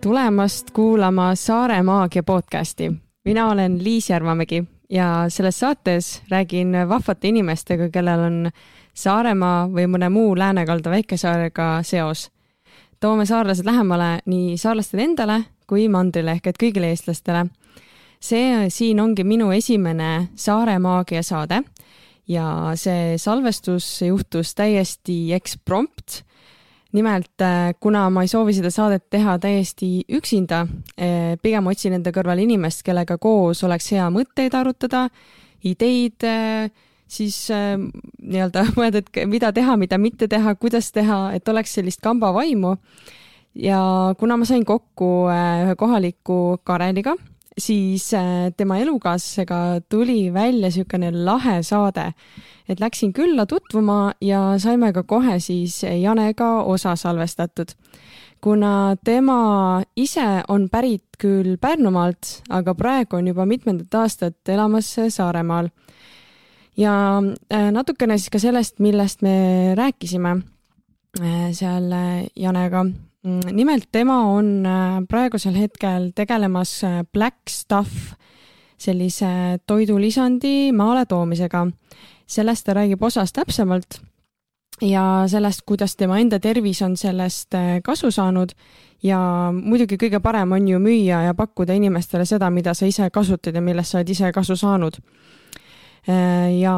tulemast kuulama Saare Maagia podcasti. mina olen Liis Järvamägi ja selles saates räägin vahvate inimestega, kellel on Saaremaa või mõne muu läänekalda väikesaarega seos. toome saarlased lähemale nii saarlastele endale kui mandrile ehk et kõigile eestlastele. see siin ongi minu esimene Saare Maagia saade ja see salvestus juhtus täiesti eksprompt nimelt, äh, kuna ma ei soovi seda saadet teha täiesti üksinda, äh, pigem otsin enda kõrval inimest, kellega koos oleks hea mõtteid arutada, ideid, äh, siis nii-öelda mõelda, et mida teha, mida mitte teha, kuidas teha, et oleks sellist kambavaimu. ja kuna ma sain kokku ühe kohaliku Kareliga, siis tema elukaaslasega tuli välja niisugune lahe saade et läksin külla tutvuma ja saime ka kohe siis Janega osa salvestatud. kuna tema ise on pärit küll Pärnumaalt, aga praegu on juba mitmendat aastat elamas Saaremaal. ja äh, natukene siis ka sellest, millest me rääkisime äh, seal äh, Janega nimelt tema on praegusel hetkel tegelemas Black Stuff sellise toidulisandi maale toomisega sellest ta räägib osas täpsemalt ja sellest, kuidas tema enda tervis on sellest äh, kasu saanud ja muidugi kõige parem on ju müüa ja pakkuda inimestele seda, mida sa ise kasutad ja millest sa oled ise kasu saanud. Äh, ja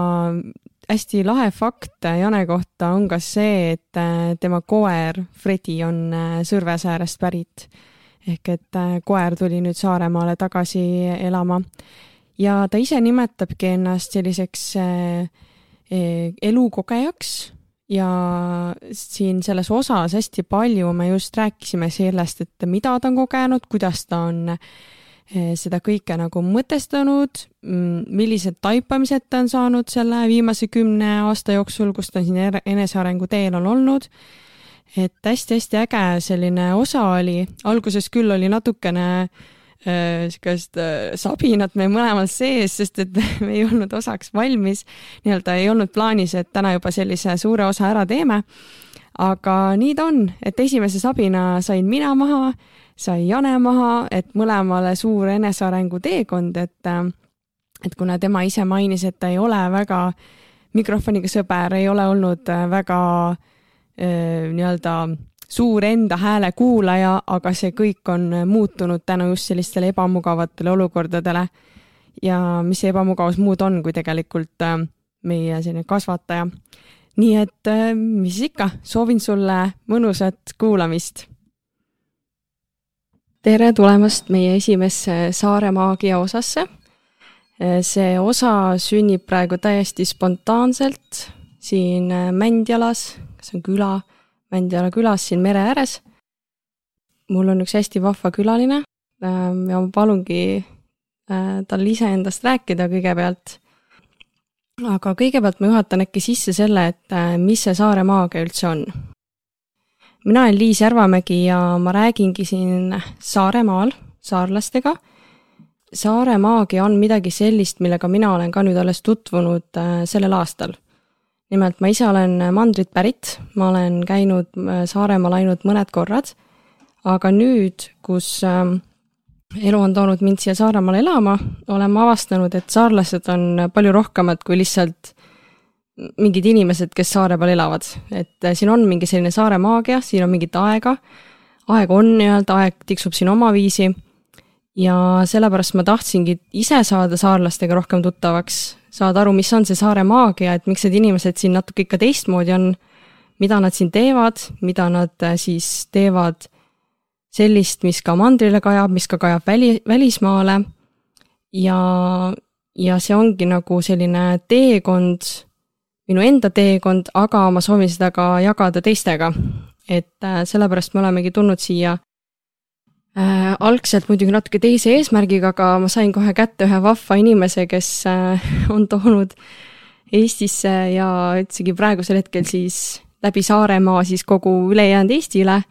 hästi lahe fakt Jane kohta on ka see, et äh, tema koer Fredi on Sõrvesäärest pärit. ehk et koer tuli nüüd Saaremaale tagasi elama ja ta ise nimetabki ennast selliseks äh, äh, elukogejaks ja siin selles osas hästi palju me just rääkisime sellest, et mida ta on kogenud, kuidas ta on äh, seda kõike nagu mõtestanud, mm, millised taipamised ta on saanud selle viimase kümne aasta jooksul, kus ta siin enesearengu teel on olnud. et hästi-hästi äge selline osa oli, alguses küll oli natukene niisugust äh, äh, sabinat meil mõlemal sees, sest et me ei olnud osaks valmis, nii-öelda ei olnud plaanis, et täna juba sellise suure osa ära teeme. aga nii ta on, et esimese sabina sain mina maha, sai Jane maha, et mõlemale suur enesearengu teekond, et äh, et kuna tema ise mainis, et ta ei ole väga mikrofoniga sõber, ei ole olnud väga nii-öelda suur enda hääle kuulaja, aga see kõik on muutunud tänu just sellistele ebamugavatele olukordadele. ja mis see ebamugavus muud on, kui tegelikult äh, meie selline kasvataja. nii et äh, mis ikka, soovin sulle mõnusat kuulamist. Tere tulemast meie esimesse Saare maagia osasse. See osa sünnib praegu täiesti spontaanselt siin Mändjalas, kas on küla Mändjala külas siin mere ääres. mul on üks hästi vahva külaline ja ma palungi äh, tal iseendast rääkida kõigepealt. aga kõigepealt ma juhatan äkki sisse selle, et äh, mis see Saare maagia üldse on. Mina olen Liis Järvamägi ja ma räägingi siin Saaremaal saarlastega. Saare maagia on midagi sellist, millega mina olen ka nüüd alles tutvunud äh, sellel aastal nimelt ma ise olen mandrit pärit, ma olen käinud äh, Saaremaal ainult mõned korrad, aga nüüd, kus ähm, elu on toonud mind siia Saaremaale elama, olen ma avastanud, et saarlased on palju rohkemad kui lihtsalt mingid inimesed, kes saare peal elavad, et äh, siin on mingi selline saare maagia, siin on mingit aega, aeg on nii-öelda, aeg tiksub siin omaviisi. Ja sellepärast ma tahtsingi ise saada saarlastega rohkem tuttavaks, saada aru, mis on see saare maagia, et miks need inimesed siin natuke ikka teistmoodi on, mida nad siin teevad, mida nad äh, siis teevad sellist, mis ka mandrile kajab, mis ka kajab väli, välismaale. ja, ja see ongi nagu selline teekond, minu enda teekond, aga ma soovin seda ka jagada teistega. et äh, sellepärast me olemegi tulnud siia äh, algselt muidugi natuke teise eesmärgiga, aga ma sain kohe kätte ühe vahva inimese, kes äh, on toonud Eestisse ja üldsegi praegusel hetkel siis läbi Saaremaa siis kogu ülejäänud Eestile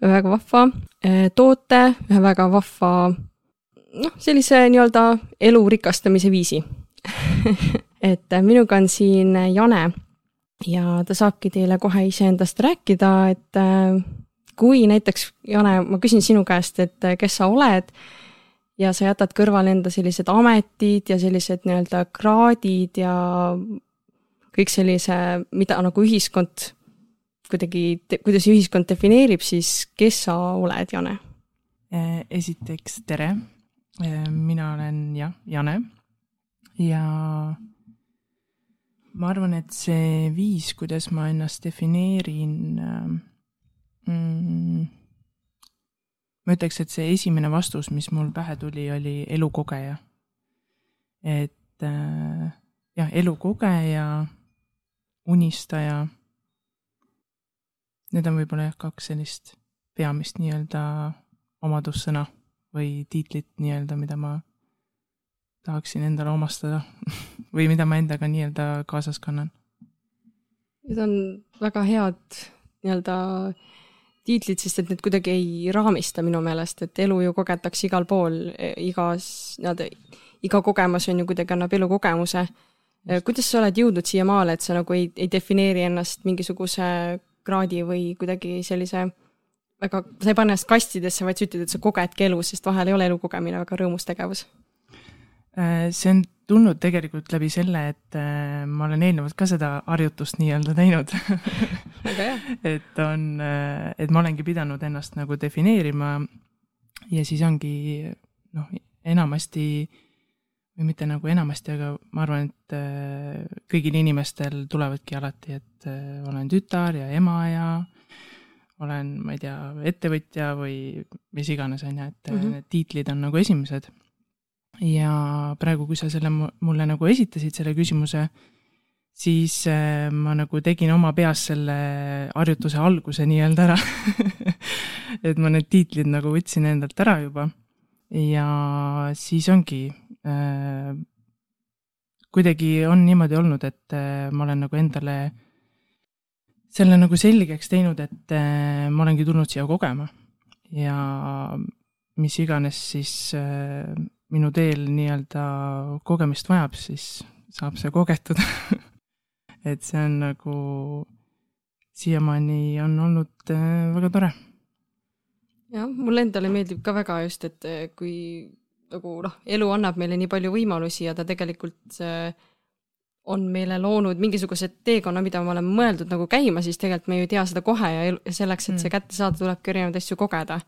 ühe väga vahva äh, toote, ühe väga vahva noh, sellise nii-öelda elu rikastamise viisi et äh, minuga on siin Jane ja ta saabki teile kohe iseendast rääkida, et äh, kui näiteks, Jane, ma küsin sinu käest, et kes sa oled ja sa jätad kõrvale enda sellised ametid ja sellised nii-öelda kraadid ja kõik sellise, mida nagu ühiskond kuidagi, kuidas ühiskond defineerib, siis kes sa oled, Jane? Äh, esiteks tere, äh, mina olen jah, Jane ja ma arvan, et see viis, kuidas ma ennast defineerin äh, mm,, ma ütleks, et see esimene vastus, mis mul pähe tuli, oli elukogeja. et äh, jah, elukogeja, unistaja. Need on võib-olla jah, kaks sellist peamist nii-öelda omadussõna või tiitlit nii-öelda, mida ma tahaksin endale omastada või mida ma endaga nii-öelda kaasas kannan. Need on väga head nii-öelda tiitlid, sest et need kuidagi ei raamista minu meelest, et elu ju kogetakse igal pool, igas nii-öelda, iga kogemus on ju kuidagi annab elukogemuse. kuidas sa oled jõudnud siiamaale, et sa nagu ei, ei defineeri ennast mingisuguse kraadi või kuidagi sellise väga, sa ei pane ennast kastidesse, vaid sa ütled, et sa kogedki elu, sest vahel ei ole elu kogemine väga rõõmus tegevus see on tulnud tegelikult läbi selle, et äh, ma olen eelnevalt ka seda harjutust nii-öelda teinud. Et on, äh, et ma olengi pidanud ennast nagu defineerima ja siis ongi noh, enamasti või mitte nagu enamasti, aga ma arvan, et kõigil inimestel tulevadki alati, et olen tütar ja ema ja olen, ma ei tea, ettevõtja või mis iganes, on ju, et mm -hmm. need tiitlid on nagu esimesed ja praegu, kui sa selle mulle nagu esitasid, selle küsimuse, siis äh, ma nagu tegin oma peas selle harjutuse alguse nii-öelda ära. Et ma need tiitlid nagu võtsin endalt ära juba. Ja siis ongi äh,, kuidagi on niimoodi olnud, et äh, ma olen nagu endale selle nagu selgeks teinud, et äh, ma olengi tulnud siia kogema. Ja mis iganes siis minu teel nii-öelda kogemist vajab, siis saab see kogetud et see on nagu siiamaani on olnud äh, väga tore. jah, mulle endale meeldib ka väga just, et äh, kui nagu noh, elu annab meile nii palju võimalusi ja ta tegelikult äh, on meile loonud mingisuguse teekonna, mida me oleme mõeldud nagu käima, siis tegelikult me ju ei tea seda kohe ja selleks, et mm. see kätte saada, tulebki erinevaid asju kogeda.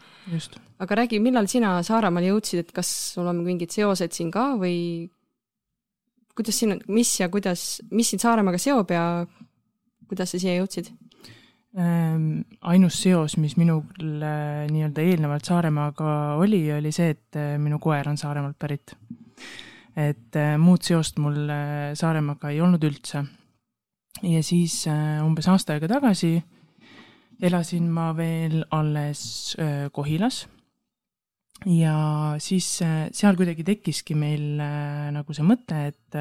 aga räägi, millal sina Saaremaale jõudsid, et kas sul on mingid seosed siin ka või kuidas siin, mis ja kuidas, mis sind Saaremaaga seob ja kuidas sa siia jõudsid? Ähm, ainus seos, mis minul nii-öelda eelnevalt Saaremaaga oli, oli see, et äh, minu koer on Saaremaalt pärit et äh, muud seost mul äh, Saaremaaga ei olnud üldse. ja siis äh, umbes aasta aega tagasi elasin ma veel alles Kohilas. ja siis seal kuidagi tekkiski meil nagu see mõte, et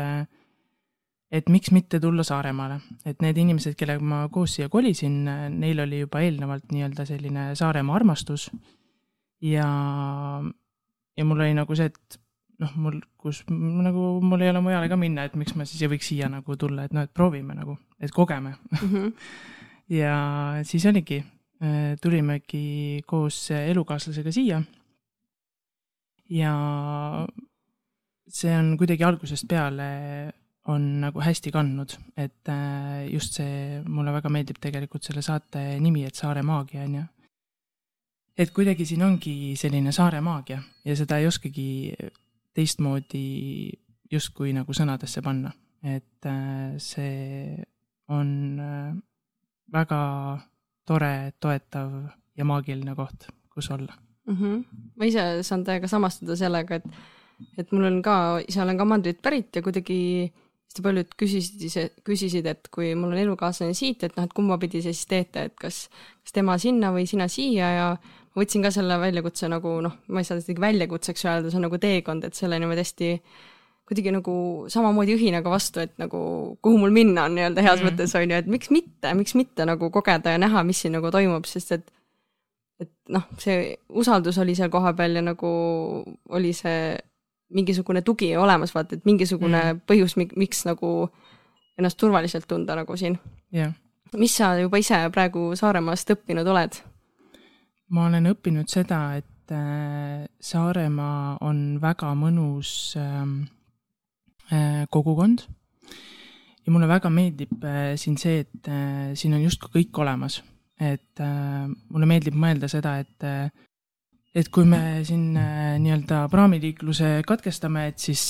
et miks mitte tulla Saaremaale, et need inimesed, kellega ma koos siia kolisin, neil oli juba eelnevalt nii-öelda selline Saaremaa armastus. ja, ja mul oli nagu see, et noh, mul, kus nagu mul ei ole mujale ka minna, et miks ma siis ei võiks siia nagu tulla, et noh, et proovime nagu, et kogeme mm. -hmm. ja siis oligi, äh, tulimegi koos elukaaslasega siia. ja see on kuidagi algusest peale on nagu hästi kandnud, et äh, just see, mulle väga meeldib tegelikult selle saate nimi, et Saare maagia on ju. et kuidagi siin ongi selline saare maagia ja seda ei oskagi teistmoodi justkui nagu sõnadesse panna, et äh, see on äh, väga tore, toetav ja maagiline koht, kus olla mm. -hmm. ma ise saan täiega samastuda sellega, et, et mul on ka, ise olen ka mandrilt pärit ja kuidagi hästi paljud küsisid, küsisid, et kui mul on elukaaslane siit, et noh, et kumba pidi sa siis teete, et kas, kas tema sinna või sina siia ja võtsin ka selle väljakutse nagu noh, ma ei saa seda väljakutseks öelda, see on nagu teekond, et selle niimoodi hästi kuidagi nagu samamoodi õhinaga vastu, et nagu kuhu mul minna on nii-öelda heas mm. mõttes on ju, et miks mitte, miks mitte nagu kogeda ja näha, mis siin nagu toimub, sest et et noh, see usaldus oli seal kohapeal ja nagu oli see mingisugune tugi olemas, vaata, et mingisugune mm. põhjus, miks nagu ennast turvaliselt tunda nagu siin yeah.. mis sa juba ise praegu Saaremaast õppinud oled? Ma olen õppinud seda, et äh, Saaremaa on väga mõnus ähm, äh, kogukond ja mulle väga meeldib äh, siin see, et siin on justkui kõik olemas. et mulle meeldib mõelda seda, et et kui me siin nii-öelda praamiliikluse katkestame, et siis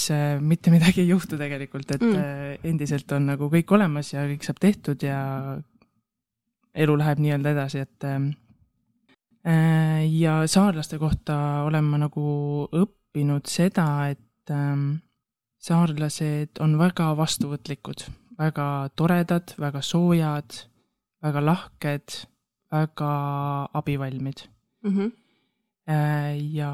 mitte midagi ei juhtu tegelikult, et mm. endiselt on nagu kõik olemas ja kõik saab tehtud ja elu läheb nii-öelda edasi, et ähm, äh, ja saarlaste kohta olen ma nagu õppinud seda, et äh, saarlased on väga vastuvõtlikud väga toredad, väga soojad, väga lahked, väga abivalmid mm. -hmm. ja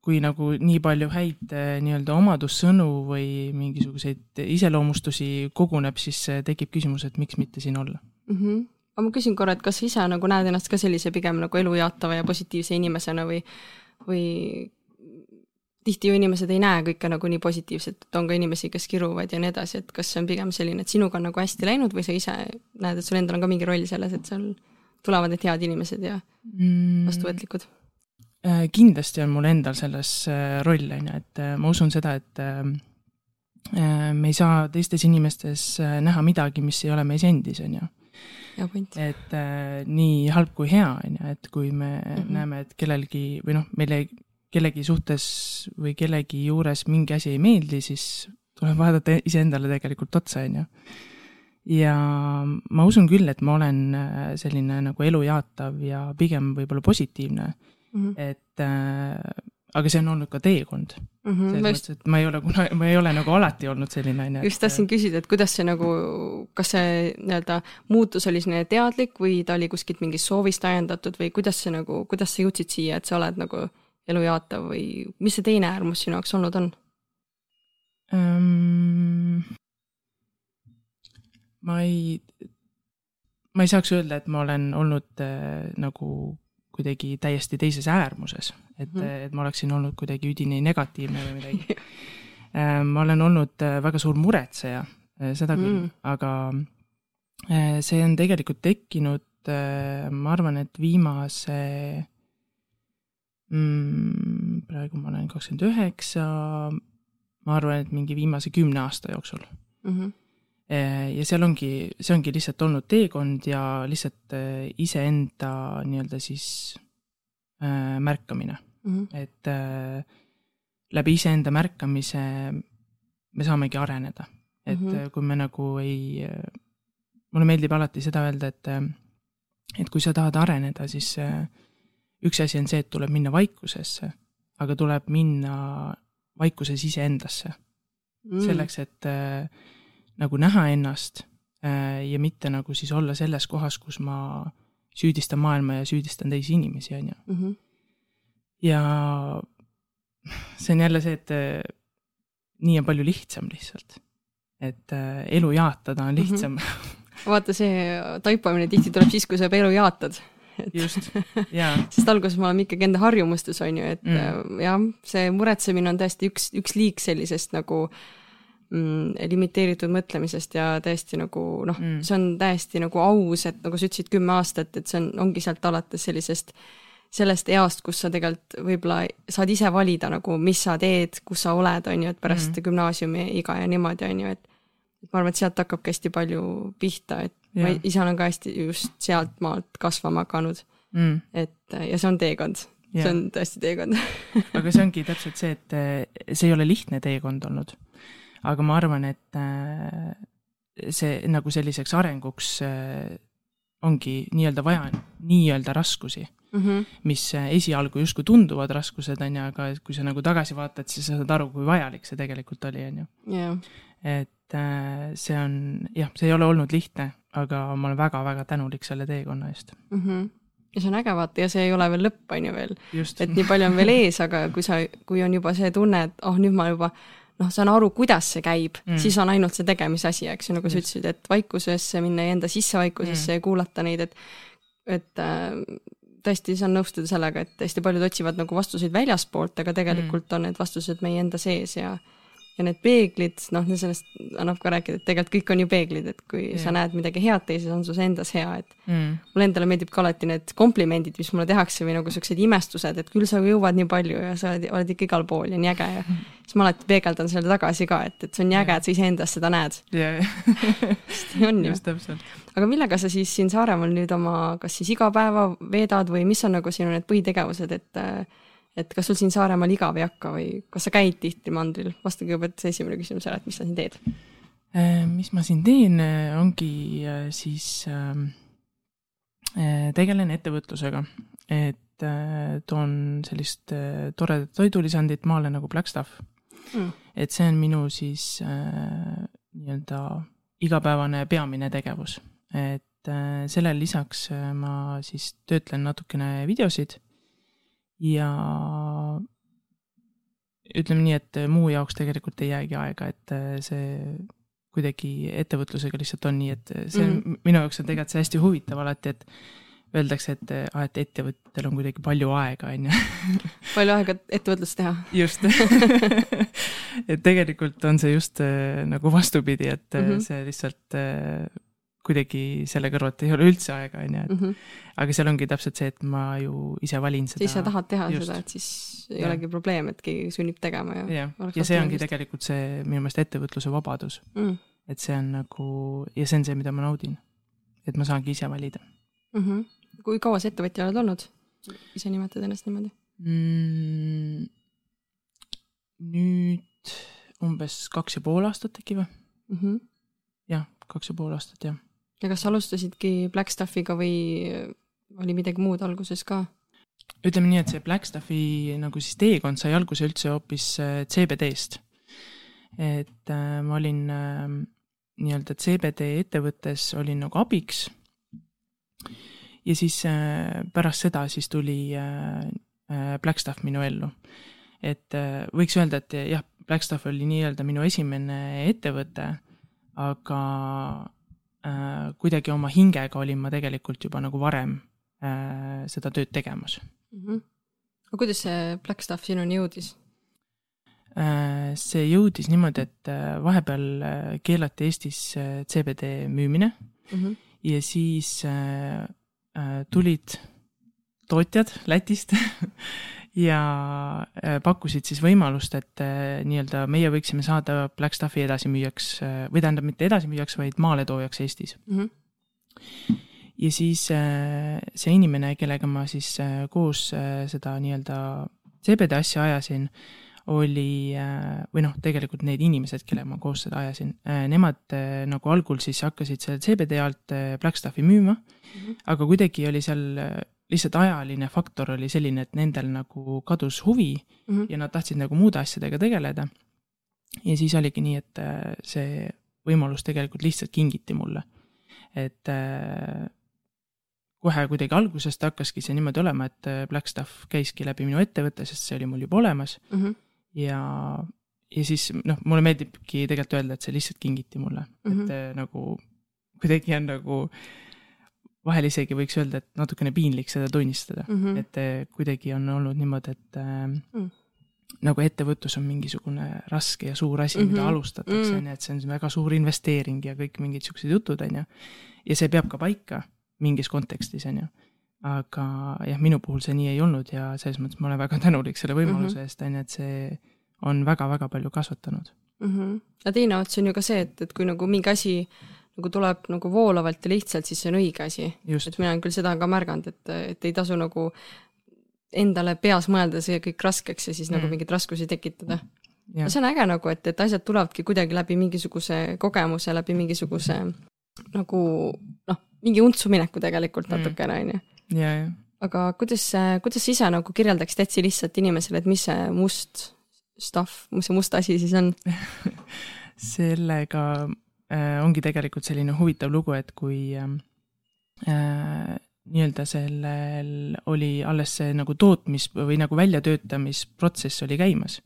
kui nagu nii palju häid äh, nii-öelda omadussõnu või mingisuguseid iseloomustusi koguneb, siis äh, tekib küsimus, et miks mitte siin olla mm. -hmm. Aga ma küsin korra, et kas sa ise nagu näed ennast ka sellise pigem nagu elujaatava ja positiivse inimesena või, või tihti ju inimesed ei näe kõike nagu nii positiivselt, et on ka inimesi, kes kiruvad ja nii edasi, et kas see on pigem selline, et sinuga on nagu hästi läinud või sa ise näed, et sul endal on ka mingi roll selles, et seal tulevad need head inimesed ja mm. vastuvõtlikud mm.? kindlasti on mul endal selles äh, roll, on ju, et äh, ma usun seda, et me ei saa teistes inimestes näha midagi, mis ei ole meis endis, on ju. Et äh, nii halb kui hea, on ju, et kui me mm -hmm. näeme, et kellelgi või noh, meile kellegi suhtes või kellegi juures mingi asi ei meeldi, siis tuleb vaadata iseendale tegelikult otsa, on ju. ja ma usun küll, et ma olen äh, selline nagu elujaatav ja pigem võib-olla positiivne mm, -hmm. et äh, aga see on olnud ka teekond mm. -hmm, selles mõttes, et ma ei ole kunagi, ma ei ole nagu alati olnud selline, on ju. just tahtsin küsida, et kuidas see nagu, kas see nii-öelda muutus oli selline teadlik või ta oli kuskilt mingist soovist ajendatud või kuidas see nagu, kuidas sa jõudsid siia, et sa oled nagu elu jaatav või mis see teine äärmus sinu jaoks olnud on um,? ma ei, ma ei saaks öelda, et ma olen olnud äh, nagu kuidagi täiesti teises äärmuses, et mm, -hmm. et ma oleksin olnud kuidagi üdini negatiivne või midagi äh, ma olen olnud äh, väga suur muretseja, äh, seda küll mm, aga äh, see on tegelikult tekkinud, ma arvan, et viimase mm,. praegu ma olen kakskümmend üheksa, ma arvan, et mingi viimase kümne aasta jooksul mm. -hmm. Ja seal ongi, see ongi lihtsalt olnud teekond ja lihtsalt e, iseenda nii-öelda siis äh, märkamine mm, -hmm. et äh, läbi iseenda märkamise me saamegi areneda, et mm -hmm. kui me nagu ei, mulle meeldib alati seda öelda, et, et kui sa tahad areneda, siis äh, üks asi on see, et tuleb minna vaikusesse, aga tuleb minna vaikuses iseendasse mm.. selleks, et äh, nagu näha ennast äh, ja mitte nagu siis olla selles kohas, kus ma süüdistan maailma ja süüdistan teisi inimesi, on ju. Mhm. ja see on jälle see, et äh, nii on palju lihtsam lihtsalt. et äh, elu jaatada on mhm. lihtsam mm. -hmm. vaata, see taipamine tihti tuleb siis, kui sa juba elu jaatad just, jaa. sest alguses me oleme ikkagi enda harjumustes, on ju, et mm. Äh, jah, see muretsemine on tõesti üks, üks liik sellisest nagu mm, limiteeritud mõtlemisest ja täiesti nagu noh mm., see on täiesti nagu aus, et nagu sa ütlesid, kümme aastat, et see on, ongi sealt alates sellisest sellest east, kus sa tegelikult võib-olla saad ise valida nagu, mis sa teed, kus sa oled, on ju, et pärast mm. gümnaasiumiiga ja niimoodi, on ju, et ma arvan, et sealt hakkabki hästi palju pihta, et ja. ma ise olen ka hästi just sealtmaalt kasvama hakanud mm.. et ja see on teekond, see on tõesti teekond aga see ongi täpselt see, et eh, see ei ole lihtne teekond olnud. Aga ma arvan, et eh, see nagu selliseks arenguks eh, ongi nii-öelda vaja nii-öelda raskusi mm, -hmm. mis esialgu justkui tunduvad raskused, on ju, aga kui sa nagu tagasi vaatad, siis sa saad aru, kui vajalik see tegelikult oli, on ju. et see on jah, see ei ole olnud lihtne, aga ma olen väga-väga tänulik selle teekonna eest mm. -hmm. ja see on äge vaata ja see ei ole veel lõpp, on ju veel. et nii palju on veel ees, aga kui sa, kui on juba see tunne, et oh, nüüd ma juba noh, saan aru, kuidas see käib mm., siis on ainult see tegemise asi, eks ju, nagu sa ütlesid, et vaikusesse minna ja enda sissevaikususesse mm. ja kuulata neid, et et äh, tõesti saan nõustuda sellega, et hästi paljud otsivad nagu vastuseid väljaspoolt, aga tegelikult mm. on need vastused meie enda sees ja ja need peeglid, noh, sellest annab ka rääkida, et tegelikult kõik on ju peeglid, et kui yeah. sa näed midagi head teises, on sus endas hea, et mm. mulle endale meeldib ka alati need komplimendid, mis mulle tehakse või nagu siuksed imestused, et küll sa jõuad nii palju ja sa oled, oled ikka igal pool ja nii äge ja mm. siis ma alati peegeldan selle tagasi ka, et, et see on nii äge et sa iseendas seda näed sest on ju. aga millega sa siis siin Saaremaal nüüd oma, kas siis igapäeva veedad või mis on nagu sinu need põhitegevused, et äh, et kas sul siin Saaremaal igav ei hakka või kas sa käid tihti mandril? vasta kõigepealt see esimene küsimus ära, et mis sa siin teed? Äh, mis ma siin teen, äh, ongi äh, siis äh, tegelen ettevõtlusega, et toon sellist toredat toidulisandit maale nagu Blackstuff mm.. et see on minu siis nii-öelda igapäevane peamine tegevus, et sellele lisaks ma siis töötlen natukene videosid ja ütleme nii, et muu jaoks tegelikult ei jäägi aega, et äh, see kuidagi ettevõtlusega lihtsalt on nii, et see mm -hmm. minu jaoks on tegelikult see hästi huvitav alati, et öeldakse, et aa, et ettevõttel on kuidagi palju aega, on ju. palju aega ettevõtlust teha. just et tegelikult on see just äh, nagu vastupidi, et mm -hmm. see lihtsalt äh, kuidagi selle kõrvalt ei ole üldse aega, on ju, et mm -hmm. aga seal ongi täpselt see, et ma ju ise valin seda. sa ise tahad teha just. seda, et siis ei ja. olegi probleem, et keegi sunnib tegema ja. jah, ja see ongi tegelikult see minu meelest ettevõtluse vabadus mm.. et see on nagu ja see on see, mida ma naudin. et ma saangi ise valida mm. -hmm. kui kaua sa ettevõtja oled olnud? ise nimetad ennast niimoodi mm,? nüüd umbes kaks ja pool aastat äkki või mm -hmm.? jah, kaks ja pool aastat jah ja kas alustasidki Blackstaffiga või oli midagi muud alguses ka? ütleme nii, et see Blackstaffi nagu siis teekond sai alguse üldse hoopis äh, CBD-st. et äh, ma olin äh, nii-öelda CBD ettevõttes olin nagu abiks. ja siis äh, pärast seda siis tuli äh, äh Blackstaff minu ellu. et äh, võiks öelda, et jah, Blackstaff oli nii-öelda minu esimene ettevõte, aga kuidagi oma hingega olin ma tegelikult juba nagu varem äh, seda tööd tegemas mm. -hmm. aga kuidas see Black Stuff sinuni jõudis? Äh, see jõudis niimoodi, et vahepeal keelati Eestis CBD müümine mm -hmm. ja siis tulid tootjad Lätist ja äh, pakkusid siis võimalust, et äh, nii-öelda meie võiksime saada Black Stuffi edasimüüjaks äh, või tähendab, mitte edasimüüjaks, vaid maaletoojaks Eestis mm. -hmm. ja siis see inimene, kellega ma siis koos seda nii-öelda CBD asja ajasin, oli või noh, tegelikult need inimesed, kellega ma koos seda ajasin, nemad nagu algul siis hakkasid selle CBD alt Black Stuffi müüma mm, -hmm. aga kuidagi oli seal lihtsalt ajaline faktor oli selline, et nendel nagu kadus huvi mm -hmm. ja nad tahtsid nagu muude asjadega tegeleda. ja siis oligi nii, et äh, see võimalus tegelikult lihtsalt kingiti mulle. et äh, kohe kuidagi algusest hakkaski see niimoodi olema, et äh, Blackstuff käiski läbi minu ettevõtte, sest see oli mul juba olemas mm. -hmm. ja, ja siis noh, mulle meeldibki tegelikult öelda, et see lihtsalt kingiti mulle mm, -hmm. et nagu kuidagi on nagu äh, vahel isegi võiks öelda, et natukene piinlik seda tunnistada mm, -hmm. et eh, kuidagi on olnud niimoodi, et äh, mm. nagu ettevõtlus on mingisugune raske ja suur asi mm, -hmm. mida mhm. alustatakse, mhm. on ju, et see on väga suur investeering ja kõik mingid siuksed jutud, on ju. ja see peab ka paika mingis kontekstis, on ju. aga jah, minu puhul see nii ei olnud ja selles mõttes ma olen väga tänulik selle võimaluse mm -hmm. eest, on ju, et see on väga-väga palju kasvatanud mm. -hmm. ja teine ots on ju ka see, et, et kui nagu mingi asi nagu tuleb nagu voolavalt ja lihtsalt, siis see on õige asi. et mina olen küll seda ka märganud, et, et ei tasu nagu endale peas mõelda see kõik raskeks ja siis nagu mm. nagu mingeid raskusi tekitada. ja see on äge nagu, et, et asjad tulevadki kuidagi läbi mingisuguse kogemuse, läbi mingisuguse nagu noh, mingi untsu mineku tegelikult mm. natukene, on ju. aga kuidas, kuidas sa ise nagu kirjeldaksid hästi lihtsalt inimesele, et mis see must stuff, mis see must asi siis on sellega ongi tegelikult selline huvitav lugu, et kui ähm, äh, nii-öelda sellel oli alles see nagu tootmis- või nagu väljatöötamisprotsess oli käimas,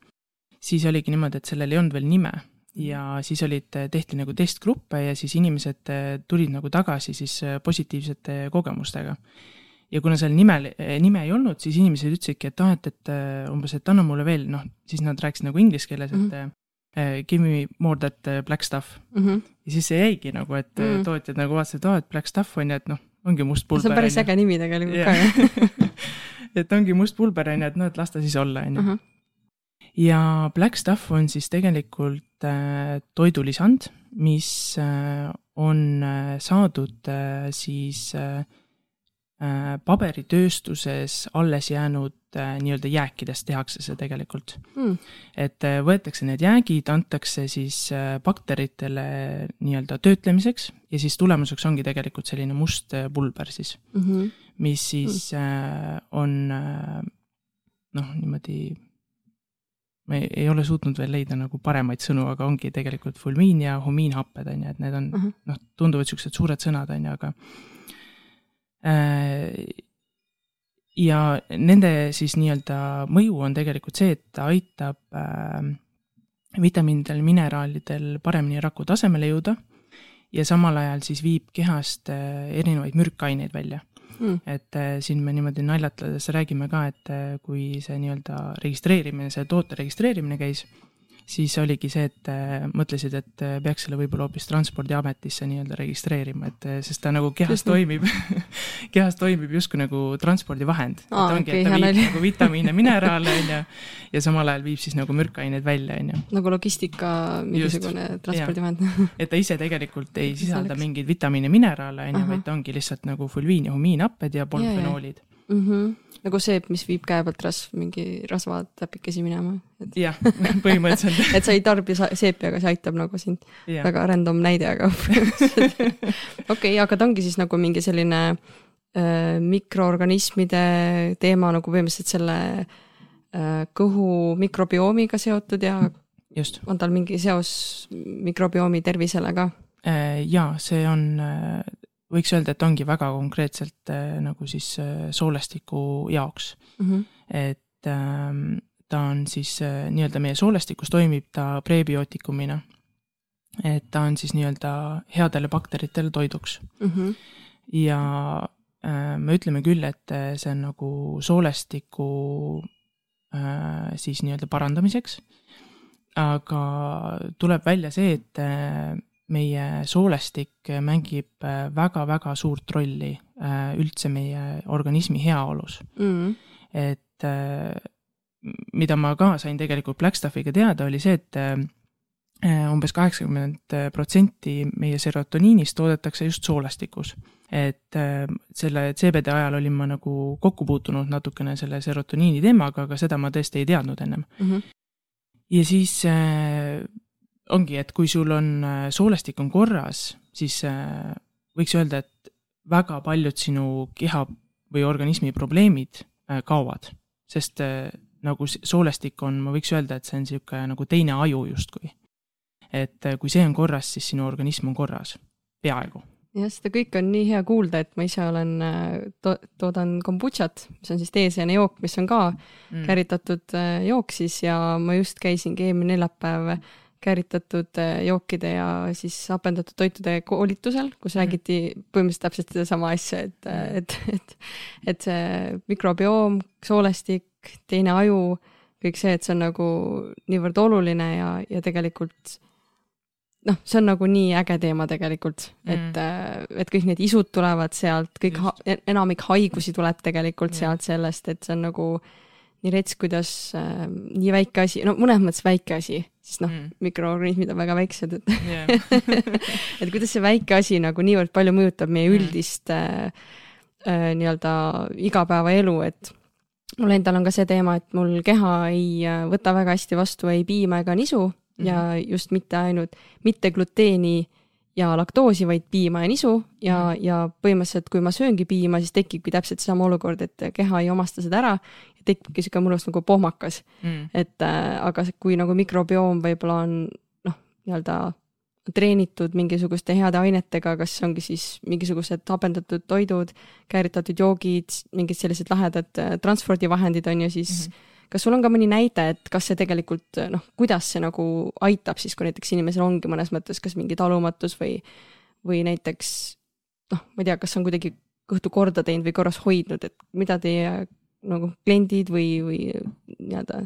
siis oligi niimoodi, et sellel ei olnud veel nime ja siis olid, tehti nagu testgruppe ja siis inimesed äh, tulid nagu tagasi siis äh, positiivsete kogemustega. ja kuna seal nimel, nime ei olnud, siis inimesed ütlesidki, et ah, et, et umbes, et anna mulle veel, noh, siis nad rääkisid nagu inglise keeles, et mm -hmm Give me more that uh, black stuff mm. -hmm. ja siis see jäigi nagu, et mm. tootjad nagu vaatasid, et aa, et black stuff on ju, et noh, ongi must pulber. see on päris äge nimi tegelikult ja. ka et ongi must pulber on ju, et noh, et las ta siis olla, on ju. ja black stuff on siis tegelikult äh, toidulisand, mis äh, on äh, saadud äh, siis Äh, paberitööstuses alles jäänud äh, nii-öelda jääkidest tehakse see tegelikult mm.. et äh, võetakse need jäägid, antakse siis bakteritele nii-öelda töötlemiseks ja siis tulemuseks ongi tegelikult selline must pulber siis mm, -hmm. mis siis mm. on noh, niimoodi ma ei, ei ole suutnud veel leida nagu paremaid sõnu, aga ongi tegelikult fulmiin ja humiinhapped on ju, et need on uh -huh. noh, tunduvad siuksed suured sõnad on ju, aga Äh, ja nende siis nii-öelda mõju on tegelikult see, et ta aitab äh, vitamiinidel, mineraalidel paremini raku tasemele jõuda ja samal ajal siis viib kehast äh, erinevaid mürkaineid välja. Mm.. et siin me niimoodi naljatades räägime ka, et kui see nii-öelda registreerimine, see toote registreerimine käis siis oligi see, et äh, mõtlesid, et äh, peaks selle võib-olla hoopis Transpordiametisse nii-öelda registreerima, et äh, sest ta nagu kehas toimib kehas toimib justkui nagu transpordivahend. et ongi okay,, et ta viib nali. nagu vitamiine, mineraale, on ju, ja samal ajal viib siis nagu mürkaineid välja, on ju. nagu logistika mingisugune transpordivahend. Et ta ise tegelikult ei sisalda mingeid vitamiine, mineraale, on ju, vaid ta ongi lihtsalt nagu fulviin ja humiinhapped ja polüfenoolid mm. -hmm. nagu seep, mis viib käe pealt rasv, mingi rasvatäpikesi minema et.... jah, põhimõtteliselt et sa ei tarbi seepi, aga see aitab nagu sind. väga random näide, aga okei okay,, aga ta ongi siis nagu mingi selline äh, mikroorganismide teema nagu põhimõtteliselt selle äh, kõhu mikrobiomiga seotud ja just. on tal mingi seos mikrobiomi tervisele ka? Äh, jaa, see on äh, võiks öelda, et ongi väga konkreetselt äh, nagu siis äh, soolestiku jaoks mm. -hmm. et ähm, ta on siis äh, nii-öelda meie soolestikus toimib ta prebiootikumina. et ta on siis nii-öelda headele bakteritele toiduks mm. -hmm. ja me ütleme küll, et see on nagu soolestiku siis nii-öelda parandamiseks. aga tuleb välja see, et meie soolestik mängib väga-väga äh, suurt rolli äh, üldse meie organismi heaolus mm.. et äh, mida ma ka sain tegelikult Blackstaffiga teada, oli see, et umbes kaheksakümmend protsenti meie serotoniinist toodetakse just soolestikus. et selle CBD ajal olin ma nagu kokku puutunud natukene selle serotoniini teemaga, aga seda ma tõesti ei teadnud ennem mm. -hmm. ja siis ongi, et kui sul on äh, soolestik on korras, siis äh, võiks öelda, et väga paljud sinu keha või organismi probleemid äh, kaovad, sest nagu soolestik on, ma võiks öelda, et see on niisugune nagu teine aju justkui. et kui see on korras, siis sinu organism on korras, peaaegu jah, seda kõike on nii hea kuulda, et ma ise olen to, toodan kombutšat, mis on siis teeseene jook, mis on ka mm. käritatud jook siis ja ma just käisingi eelmine neljapäev kääritatud äh, jookide ja siis hapendatud toitude koolitusel, kus mhm. räägiti põhimõtteliselt täpselt sedasama asja, et, äh, mhm. et, et, et see mikrobioom, soolestik, teine aju, kõik see, et see on nagu niivõrd oluline ja, ja tegelikult noh, see on nagu nii äge teema tegelikult mm., et, äh, et kõik need isud tulevad sealt, kõik, enamik haigusi tuleb tegelikult mm. sealt sellest, et see on nagu äh, nii rets, kuidas äh, nii väike asi, no mõnes mõttes väike asi, sest noh mm., mikroorganismid on väga väiksed, et yeah. et kuidas see väike asi nagu niivõrd palju mõjutab meie mm. üldist äh, äh, nii-öelda igapäevaelu, et mul endal on ka see teema, et mul keha ei äh, võta väga hästi vastu ei piima ega nisu mm ja just mitte ainult, mitte gluteeni äh, ja laktoosi, vaid piima ja nisu ja mm., ja põhimõtteliselt, kui ma sööngi piima, siis tekibki täpselt seesama olukord, et keha ei omasta seda ära ja tekibki sihuke mõnus nagu pohmakas. Mm.. et äh, aga kui nagu mikrobioom võib-olla on noh, nii-öelda treenitud mingisuguste heade ainetega, kas ongi siis mingisugused hapendatud toidud, kääritatud joogid, mingid sellised lahedad äh, transpordivahendid on ju, siis mm -hmm kas sul on ka mõni näide, et kas see tegelikult noh, kuidas see nagu aitab siis, kui näiteks inimesel ongi mõnes mõttes kas mingi talumatus või, või näiteks noh, ma ei tea, kas on kuidagi kõhtu korda teinud või korras hoidnud, et mida teie nagu kliendid või, või nii-öelda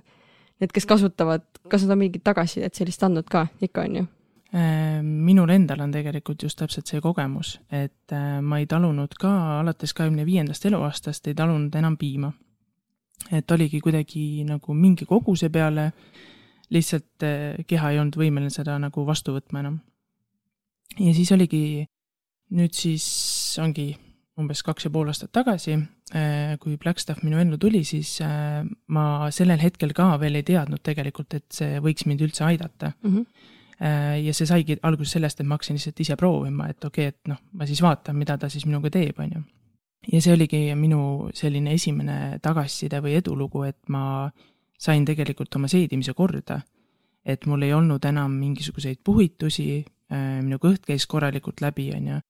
need, kes kasutavad, kas nad on mingit tagasisidet sellist andnud ka, ikka on ju? Äh, minul endal on tegelikult just täpselt see kogemus, et äh, ma ei talunud ka alates kahekümne viiendast eluaastast ei talunud enam piima. Et oligi kuidagi nagu mingi koguse peale, lihtsalt äh, keha ei olnud võimeline seda nagu vastu võtma enam. ja siis oligi, nüüd siis ongi umbes kaks ja pool aastat tagasi, kui Blackstaff minu ellu tuli, siis ma sellel hetkel ka veel ei teadnud tegelikult, et see võiks mind üldse aidata mm. -hmm ja see saigi alguses sellest, et ma hakkasin lihtsalt ise proovima, et okei okay,, et noh, ma siis vaatan, mida ta siis minuga teeb, on ju. Ja see oligi minu selline esimene tagasiside või edulugu, et ma sain tegelikult oma seedimise korda. et mul ei olnud enam mingisuguseid puhitusi, äh, minu kõht käis korralikult läbi, on ju.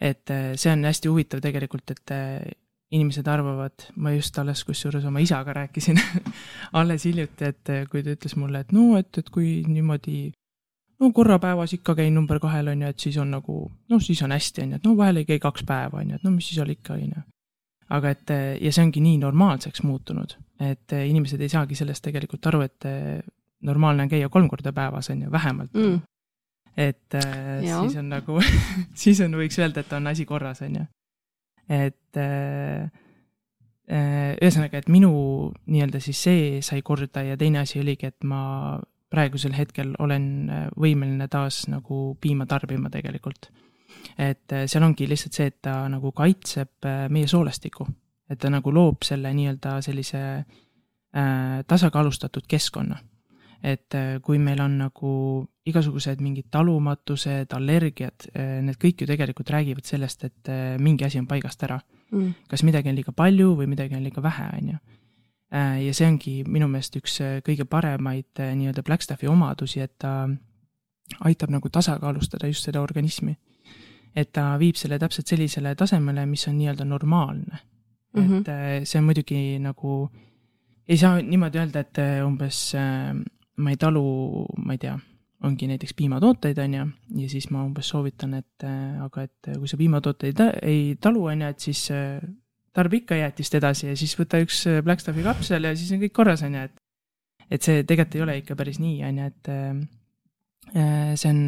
et äh, see on hästi huvitav tegelikult, et inimesed arvavad, ma just alles kusjuures oma isaga rääkisin alles hiljuti, et kui ta ütles mulle, et no, et, et kui niimoodi no korra päevas ikka käin number kahel, on ju, et siis on nagu, noh, siis on hästi, on ju, et no vahel ei käi kaks päeva, on ju, et no mis siis seal ikka, on ju. aga et ja see ongi nii normaalseks muutunud, et inimesed ei saagi sellest tegelikult aru, et normaalne on käia kolm korda päevas, on ju, vähemalt mm.. et ja. siis on nagu siis on, võiks öelda, et on asi korras, on ju. et ühesõnaga, et minu nii-öelda siis see sai korda ja teine asi oligi, et ma praegusel hetkel olen äh, võimeline taas nagu piima tarbima tegelikult. et äh, seal ongi lihtsalt see, et ta nagu kaitseb äh, meie soolestikku, et ta nagu loob selle nii-öelda sellise äh, tasakaalustatud keskkonna. et kui meil on nagu igasugused mingid talumatused, allergiad, need kõik ju tegelikult räägivad sellest, et mingi asi on paigast ära mm.. kas midagi on liiga palju või midagi on liiga vähe, on ju ja see ongi minu meelest üks äh, kõige paremaid äh, nii-öelda Blackstaffi omadusi, et ta aitab nagu tasakaalustada just seda organismi. et ta viib selle täpselt sellisele tasemele, mis on nii-öelda normaalne mm. -hmm. et see on muidugi nagu, ei saa niimoodi öelda, et umbes ma ei talu, ma ei tea, ongi näiteks piimatooteid, on ju, ja siis ma umbes soovitan, et aga et kui sa piimatooteid ei talu, on ju, et siis tarbi ikka jäätist edasi ja siis võta üks äh, Blackstaffi kapsel ja siis on kõik korras, on ju, et et see tegelikult ei ole ikka päris nii, on ju, et äh, äh, see on,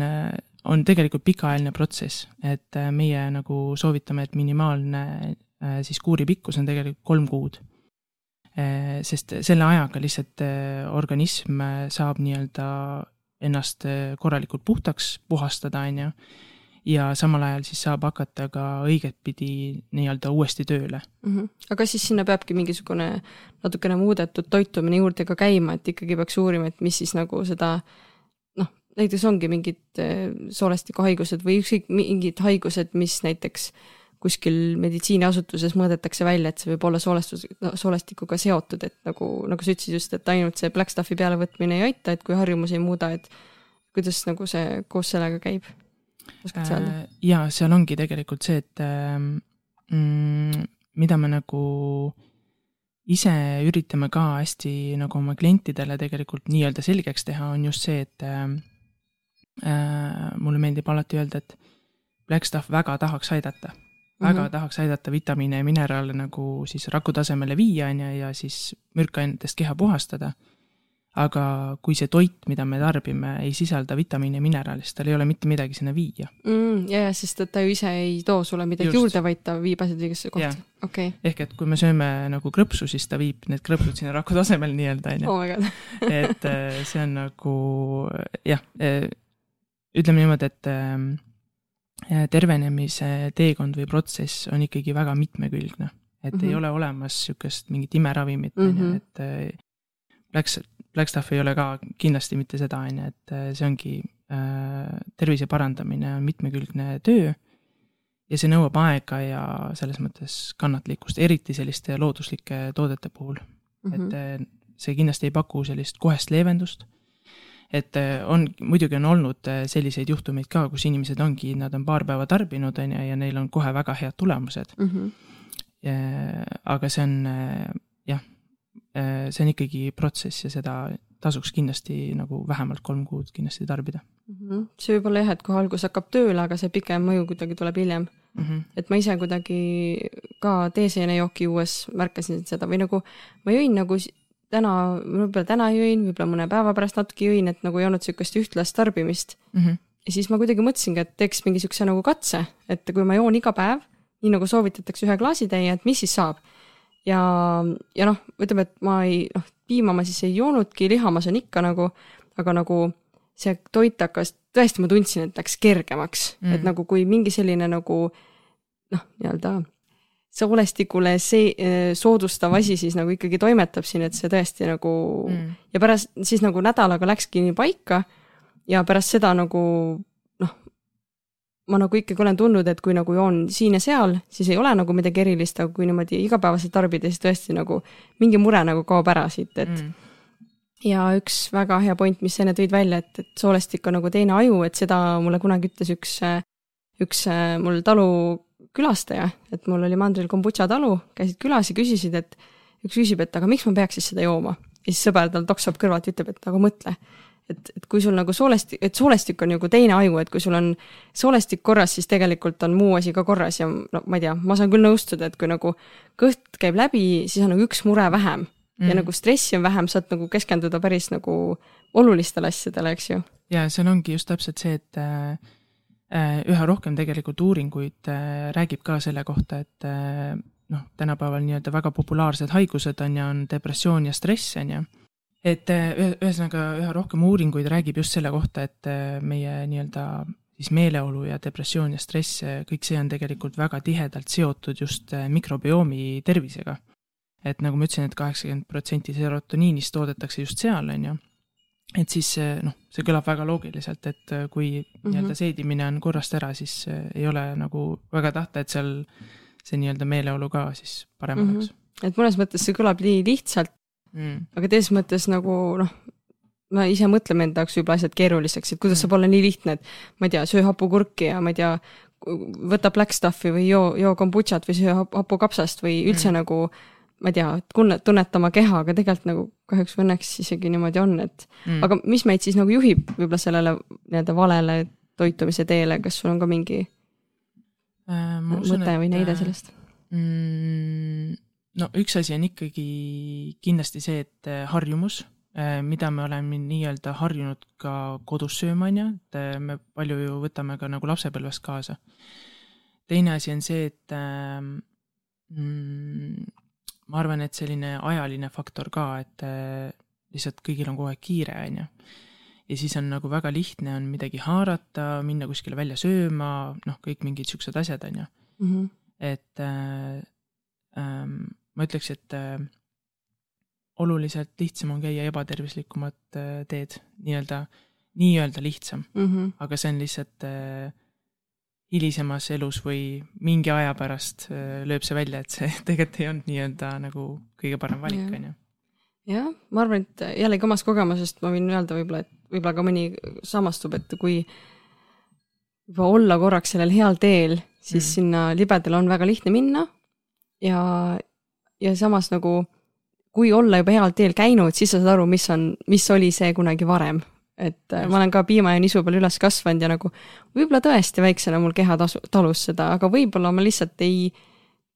on tegelikult pikaajaline protsess, et meie nagu soovitame, et minimaalne siis kuuri pikkus on tegelikult kolm kuud. sest selle ajaga lihtsalt organism saab nii-öelda ennast korralikult puhtaks puhastada, on ju ja samal ajal siis saab hakata ka õigetpidi nii-öelda uuesti tööle mm. -hmm. aga siis sinna peabki mingisugune natukene muudetud toitumine juurde ka käima, et ikkagi peaks uurima, et mis siis nagu seda noh, näiteks ongi mingid eh, soolestikuhaigused või ükskõik mingid haigused, mis näiteks kuskil meditsiiniasutuses mõõdetakse välja, et see võib olla soolestus, soolestikuga seotud, et nagu, nagu sa ütlesid just, et ainult see Black Stuffi pealevõtmine ei aita, et kui harjumusi ei muuda, et kuidas nagu see koos sellega käib oskad sa öelda? Äh, jaa, seal ongi tegelikult see, et ähm, mm, mida me nagu ise üritame ka hästi nagu oma klientidele tegelikult nii-öelda selgeks teha, on just see, et äh, äh mulle meeldib alati öelda, et Blackstuff väga tahaks aidata. väga mm -hmm. tahaks aidata vitamiine ja mineraale nagu siis raku tasemele viia, on ju, ja siis mürkainetest keha puhastada aga kui see toit, mida me tarbime, ei sisalda vitamiine ja mineraale, siis tal ei ole mitte midagi sinna viia mm,. ja, ja sest et ta ju ise ei too sulle midagi Just. juurde, vaid ta viib asjad õigesse kohta, okei okay.. ehk et kui me sööme nagu krõpsu, siis ta viib need krõpsud sinna raku tasemel nii-öelda, on ju. Oh et äh, see on nagu jah, äh, ütleme niimoodi, et äh, tervenemise teekond või protsess on ikkagi väga mitmekülgne. et mm -hmm. ei ole olemas niisugust mingit imeravimit, ju, mhm. et läks Blackstaff ei ole ka kindlasti mitte seda, on ju, et äh, see ongi äh, tervise parandamine on mitmekülgne töö ja see nõuab aega ja selles mõttes kannatlikkust, eriti selliste looduslike toodete puhul mm. -hmm. et äh, see kindlasti ei paku sellist kohest leevendust. et äh, on, muidugi on olnud selliseid juhtumeid ka, kus inimesed ongi, nad on paar päeva tarbinud, on ju, ja neil on kohe väga head tulemused mm. -hmm. Aga see on jah see on ikkagi protsess ja seda tasuks kindlasti nagu vähemalt kolm kuud kindlasti tarbida mm. -hmm. see võib olla jah, et kohe algus hakkab tööle, aga see pikem mõju kuidagi tuleb hiljem mm. -hmm. et ma ise kuidagi ka teeseenejooki juues märkasin seda või nagu ma jõin nagu täna, võib-olla täna jõin, võib-olla mõne päeva pärast natuke jõin, et nagu ei olnud niisugust ühtlast tarbimist mm. -hmm. ja siis ma kuidagi mõtlesingi, et teeks mingi niisuguse nagu katse, et kui ma joon iga päev, nii nagu soovitatakse ühe klaasitäie, et mis siis saab. Ja, ja noh, ütleme, et ma ei, noh, piima ma siis ei joonudki, liha ma söön ikka nagu, aga nagu see toit hakkas, tõesti ma tundsin, et läks kergemaks mm., et nagu kui mingi selline nagu noh, nii-öelda soolestikule see soodustav asi siis nagu ikkagi toimetab siin, et see tõesti nagu mm. ja pärast siis nagu nädalaga läkski nii paika ja pärast seda nagu ma nagu ikkagi olen tundnud, et kui nagu joon siin ja seal, siis ei ole nagu midagi erilist, aga kui niimoodi igapäevaselt tarbida, siis tõesti nagu mingi mure nagu kaob ära siit, et mm. ja üks väga hea point, mis sa enne tõid välja, et, et soolestik on nagu teine aju, et seda mulle kunagi ütles üks, üks mul talu külastaja, et mul oli mandril kombutša talu, käisid külas ja küsisid, et üks küsib, et aga miks ma peaks siis seda jooma. ja siis sõber tal toksab kõrvalt ja ütleb, et aga mõtle, et, et kui sul nagu soolestik, et soolestik on nagu teine aju, et kui sul on soolestik korras, siis tegelikult on muu asi ka korras ja no ma ei tea, ma saan küll nõustuda, et kui nagu kõht käib läbi, siis on nagu üks mure vähem mm. ja nagu stressi on vähem, saad nagu keskenduda päris nagu olulistele asjadele, eks ju. ja seal ongi just täpselt see, et äh üha rohkem tegelikult uuringuid äh, räägib ka selle kohta, et äh, noh, tänapäeval nii-öelda väga populaarsed haigused on ja on depressioon ja stress, on ju. Et ühesõnaga üha rohkem uuringuid räägib just selle kohta, et meie nii-öelda siis meeleolu ja depressioon ja stress, kõik see on tegelikult väga tihedalt seotud just mikrobioomi tervisega. et nagu ma ütlesin et, et kaheksakümmend protsenti serotoniinist toodetakse just seal, on ju et siis noh, see kõlab väga loogiliselt, et äh, kui mm -hmm. nii-öelda seedimine on korrast ära, siis äh, ei ole nagu väga tahta, et seal see nii-öelda meeleolu ka siis parem mm -hmm. oleks. et mõnes mõttes see kõlab nii lihtsalt mm., aga teises mõttes nagu noh, me ise mõtleme enda jaoks võib-olla asjad keeruliseks, et kuidas mm. saab olla nii lihtne, et ma ei tea, söö hapukurki ja ma ei tea, võta black stuff'i või joo, joo kombutšat või söö hapukapsast või üldse mm. nagu ma ei tea, tunne, tunneta oma keha, aga tegelikult nagu kahjuks või õnneks isegi niimoodi on, et mm. aga mis meid siis nagu juhib võib-olla sellele nii-öelda valele toitumise teele, kas sul on ka mingi äh, usun, mõte või näide äh, sellest mm,? No üks asi on ikkagi kindlasti see, et äh, harjumus, äh, mida me oleme nii-öelda harjunud ka kodus sööma, on ju, et me palju ju võtame ka nagu lapsepõlvest kaasa. teine asi on see, et mm, ma arvan, et selline ajaline faktor ka, et äh, lihtsalt kõigil on kogu aeg kiire, on ju. ja siis on nagu väga lihtne on midagi haarata, minna kuskile välja sööma, noh, kõik mingid siuksed asjad, on ju. Mhm. et äh, äh, ma ütleks, et äh, oluliselt lihtsam on käia ebatervislikumat äh, teed, nii-öelda, nii-öelda lihtsam mm, -hmm. aga see on lihtsalt äh, hilisemas elus või mingi aja pärast lööb see välja, et see tegelikult ei olnud nii-öelda nagu kõige parem valik, on ju. jah, ma arvan, et jällegi omast kogemusest ma võin öelda võib-olla, et võib-olla ka mõni samastub, et kui juba olla korraks sellel heal teel, siis mm. sinna libedale on väga lihtne minna ja, ja samas nagu kui olla juba heal teel käinud, siis sa saad aru, mis on, mis oli see kunagi varem et Just. ma olen ka piima ja nisu peal üles kasvanud ja nagu võib-olla tõesti väiksena mul keha tasu, talus seda, aga võib-olla ma lihtsalt ei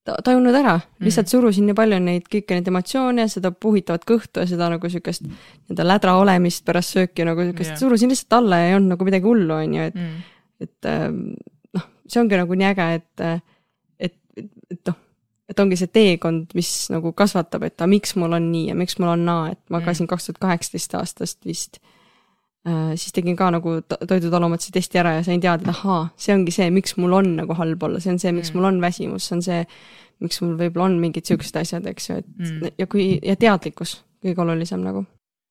tajunud ära mm., lihtsalt surusin nii palju neid, kõiki neid emotsioone, seda puhitavat kõhtu ja seda nagu siukest nii-öelda lädra olemist pärast sööki nagu siukest yeah. surusin lihtsalt alla ja ei olnud nagu midagi hullu, on ju, et mm., et ähm, noh, see ongi nagu nii äge, et, et, et, et noh, et ongi see teekond, mis nagu kasvatab, et aga miks mul on nii ja miks mul on naa, et ma mm. käisin kaks tuhat kaheksateist aastast vist Äh, siis tegin ka nagu toidutalumatusi testi ära ja sain teada, et ahaa, see ongi see, miks mul on nagu halb olla, see on see, miks mm. mul on väsimus, see on see, miks mul võib-olla on mingid siuksed asjad, eks ju, et mm. ja kui, ja teadlikkus, kõige olulisem nagu.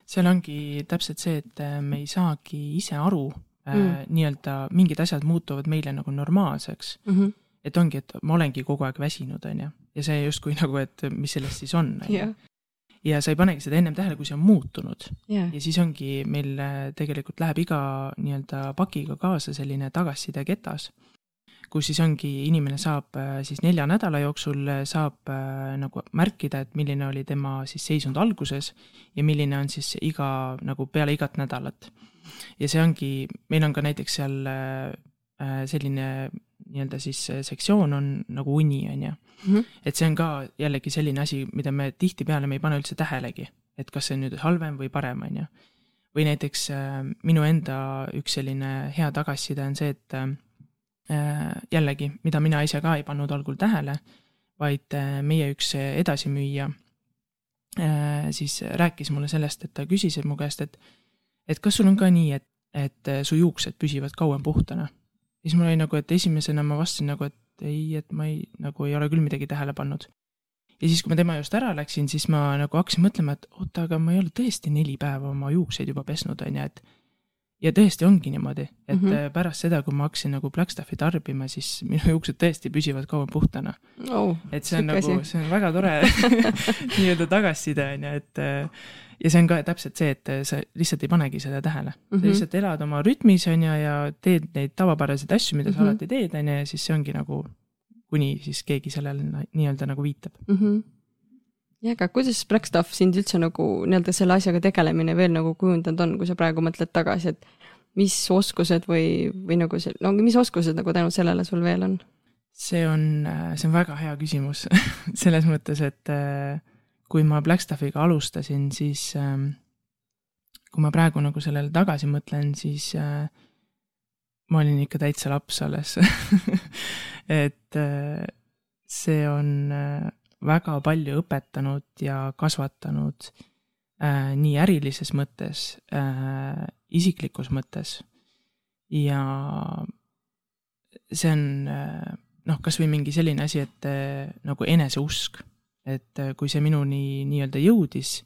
seal ongi täpselt see, et äh, me ei saagi ise aru äh, mm. nii-öelda mingid asjad muutuvad meile nagu normaalseks mm. -hmm. et ongi, et ma olengi kogu aeg väsinud, on ju, ja see justkui nagu, et mis sellest siis on, ju. Ja sa ei panegi seda ennem tähele, kui see on muutunud. Yeah.. ja siis ongi meil äh, tegelikult läheb iga nii-öelda pakiga kaasa selline tagasiside ketas, kus siis ongi, inimene saab äh, siis nelja nädala jooksul äh, saab nagu märkida, et milline oli tema siis seisund alguses ja milline on siis iga nagu peale igat nädalat. ja see ongi, meil on ka näiteks seal selline nii-öelda siis sektsioon on nagu uni, on ju. -hmm. et see on ka jällegi selline asi, mida me tihtipeale, me ei pane üldse tähelegi. et kas see on nüüd halvem või parem, on ju. või näiteks äh, minu enda üks selline hea tagasiside on see, et äh, jällegi, mida mina ise ka ei pannud algul tähele, vaid äh, meie üks edasimüüja siis rääkis mulle sellest, et ta küsis mu käest, et et kas sul on ka nii, et, et su juuksed püsivad kauem puhtana? Siis mul oli nagu, et esimesena ma vastasin nagu, et ei, et ma ei, nagu ei ole küll midagi tähele pannud. ja siis, kui ma tema juurest ära läksin, siis ma nagu hakkasin mõtlema, et oota, aga ma ei ole tõesti neli päeva oma juukseid juba pesnud, on ju, et ja tõesti ongi niimoodi, et mm -hmm. pärast seda, kui ma hakkasin nagu Blackstaffi tarbima, siis minu juuksed tõesti püsivad kauem puhtana oh,. et see on nagu, see on väga tore nii-öelda tagasiside on ju, et äh, ja see on ka täpselt see, et sa lihtsalt ei panegi seda tähele mm. -hmm. sa mhm. lihtsalt elad oma rütmis on ju ja teed neid tavapäraseid asju, mida mm -hmm. sa alati teed, on ju, ja siis see ongi nagu, kuni siis keegi sellele nii-öelda nagu viitab mm. -hmm jah, aga kuidas Blackstuff sind üldse nagu nii-öelda selle asjaga tegelemine veel nagu kujundanud on, kui sa praegu mõtled tagasi, et mis oskused või, või nagu see, no mis oskused nagu tänu sellele sul veel on? see on, see on väga hea küsimus selles mõttes, et äh, kui ma Blackstaffiga alustasin, siis ähm, kui ma praegu nagu sellele tagasi mõtlen, siis äh, ma olin ikka täitsa laps alles et äh, see on väga palju õpetanud ja kasvatanud äh, nii ärilises mõttes äh,, isiklikus mõttes. ja see on äh, noh, kasvõi mingi selline asi, et äh, nagu eneseusk, et äh, kui see minuni nii-öelda jõudis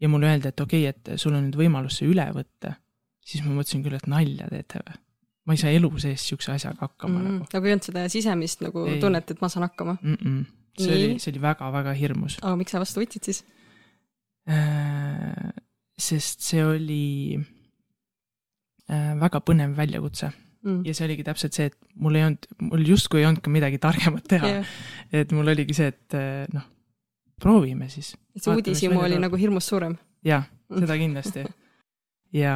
ja mulle öeldi, et okei okay,, et sul on nüüd võimalus see üle võtta, siis ma mõtlesin küll, et nalja teete või ma ei saa elu sees niisuguse asjaga hakkama mm, nagu. nagu ei olnud seda sisemist nagu ei. tunnet, et ma saan hakkama mm? -mm see Nii. oli, see oli väga-väga hirmus. aga miks sa vastu võtsid siis? Äh, sest see oli äh, väga põnev väljakutse mm. ja see oligi täpselt see, et mul ei olnud, mul justkui ei olnud ka midagi targemat teha yeah.. et mul oligi see, et äh, noh, proovime siis. et see uudishimu oli nagu hirmust suurem? jah, seda kindlasti ja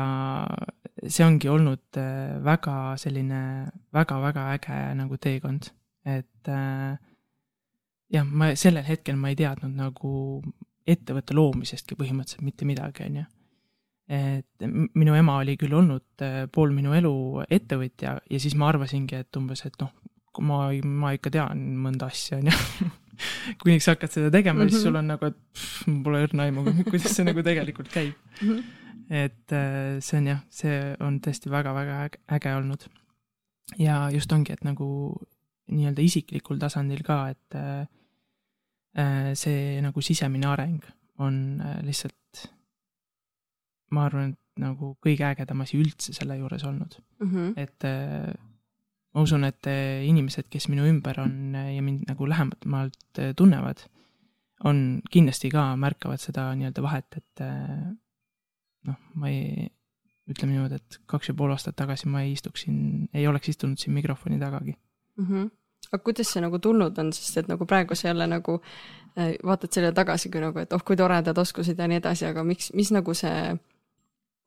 see ongi olnud väga selline väga-väga äge nagu teekond, et äh, jah, ma sellel hetkel ma ei teadnud nagu ettevõtte loomisestki põhimõtteliselt mitte midagi, on ju. et minu ema oli küll olnud äh, pool minu elu ettevõtja ja siis ma arvasingi, et umbes, et noh, ma, ma ikka tean mõnda asja, on ju. kuniks hakkad seda tegema mm, -hmm. siis sul on nagu, et pff, mul pole õrna aimu, kuidas see nagu tegelikult käib mm. -hmm. et äh, see on jah, see on tõesti väga-väga äge, äge olnud. ja just ongi, et nagu nii-öelda isiklikul tasandil ka, et Äh, see nagu sisemine areng on äh, lihtsalt, ma arvan, et nagu kõige ägedam asi üldse selle juures olnud mm. -hmm. et äh, ma usun, et inimesed, kes minu ümber on ja mind nagu lähemalt tunnevad, on kindlasti ka, märkavad seda nii-öelda vahet, et noh, ma ei, ütleme niimoodi, et kaks ja pool aastat tagasi ma ei istuks siin, ei oleks istunud siin mikrofoni tagagi mm. -hmm aga kuidas see nagu tulnud on, sest et nagu praegu sa jälle nagu äh, vaatad selle tagasi kui nagu, et oh, kui toredad oskused ja nii edasi, aga miks, mis nagu see,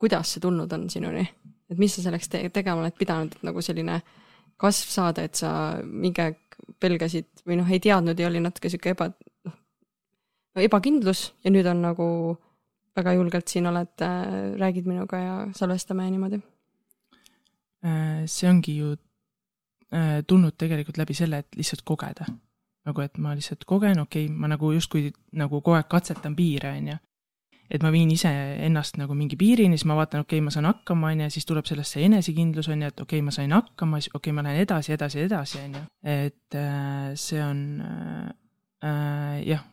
kuidas see tulnud on sinuni? et mis sa selleks te tegema oled pidanud, et nagu selline kasv saada, et sa mingi aeg pelgasid või noh, ei teadnud ja oli natuke sihuke eba, noh, no ebakindlus ja nüüd on nagu väga julgelt siin oled äh,, räägid minuga ja salvestame ja niimoodi? Äh, see ongi ju tulnud tegelikult läbi selle, et lihtsalt kogeda. nagu, et ma lihtsalt kogen, okei okay,, ma nagu justkui nagu kogu aeg katsetan piire, on ju. et ma viin iseennast nagu mingi piirini, siis ma vaatan, okei okay,, ma saan hakkama, on ju, siis tuleb sellest see enesekindlus, on ju, et okei okay,, ma sain hakkama, siis okei okay,, ma lähen edasi, edasi, edasi, on ju. et äh, see on äh, jah,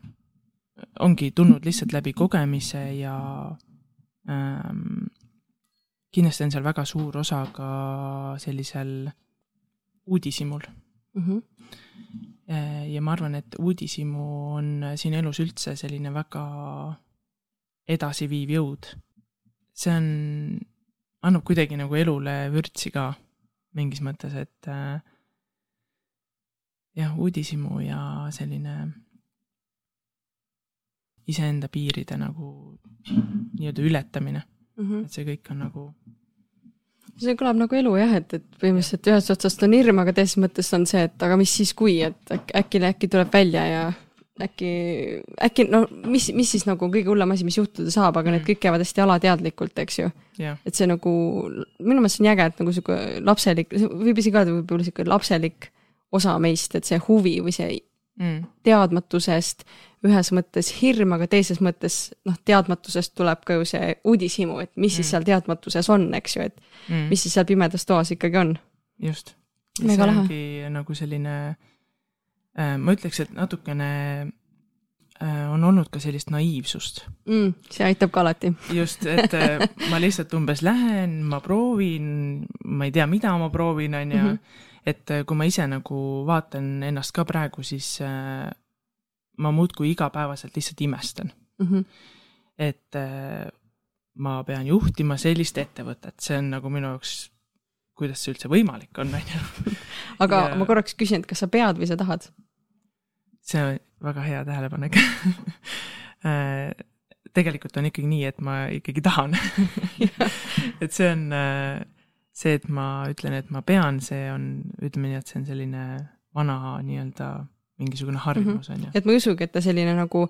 ongi tulnud lihtsalt läbi kogemise ja ähm, kindlasti on seal väga suur osa ka sellisel uudishimul mm. -hmm. ja ma arvan, et uudishimu on siin elus üldse selline väga edasiviiv jõud. see on, annab kuidagi nagu elule vürtsi ka mingis mõttes, et äh, jah, uudishimu ja selline iseenda piiride nagu nii-öelda ületamine mm. -hmm. et see kõik on nagu see kõlab nagu elu jah, et, et põhimõtteliselt ühest otsast on hirm, aga teises mõttes on see, et aga mis siis, kui, et äkki, äkki, äkki tuleb välja ja äkki, äkki no mis, mis siis nagu kõige hullem asi, mis juhtuda saab, aga mm. need kõik käivad hästi alateadlikult, eks ju jah, et see nagu, minu meelest see on äge, et nagu sihuke lapselik, võib isegi öelda võib-olla sihuke lapselik osa meist, et see huvi või see mm. teadmatusest ühes mõttes hirm, aga teises mõttes noh, teadmatusest tuleb ka ju see uudishimu, et mis siis Mm. seal teadmatuses on, eks ju, et Mm. mis siis seal pimedas toas ikkagi on. just. See ongi nagu selline äh,, ma ütleks, et natukene äh, on olnud ka sellist naiivsust. mm,. see aitab ka alati. just, et äh, ma lihtsalt umbes lähen, ma proovin, ma ei tea, mida ma proovin, on ju Mhm.. et äh, kui ma ise nagu vaatan ennast ka praegu, siis äh, ma muudkui igapäevaselt lihtsalt imestan, Mm -hmm. et äh, ma pean juhtima sellist ettevõtet, see on nagu minu jaoks, kuidas see üldse võimalik on, on ju. aga Ja- ma korraks küsin, et kas sa pead või sa tahad? see on väga hea tähelepanek Äh, tegelikult on ikkagi nii, et ma ikkagi tahan. et see on äh, see, et ma ütlen, et ma pean, see on, ütleme nii, et see on selline vana nii-öelda mingisugune harjumus on ju. et ma ei usugi, et ta selline nagu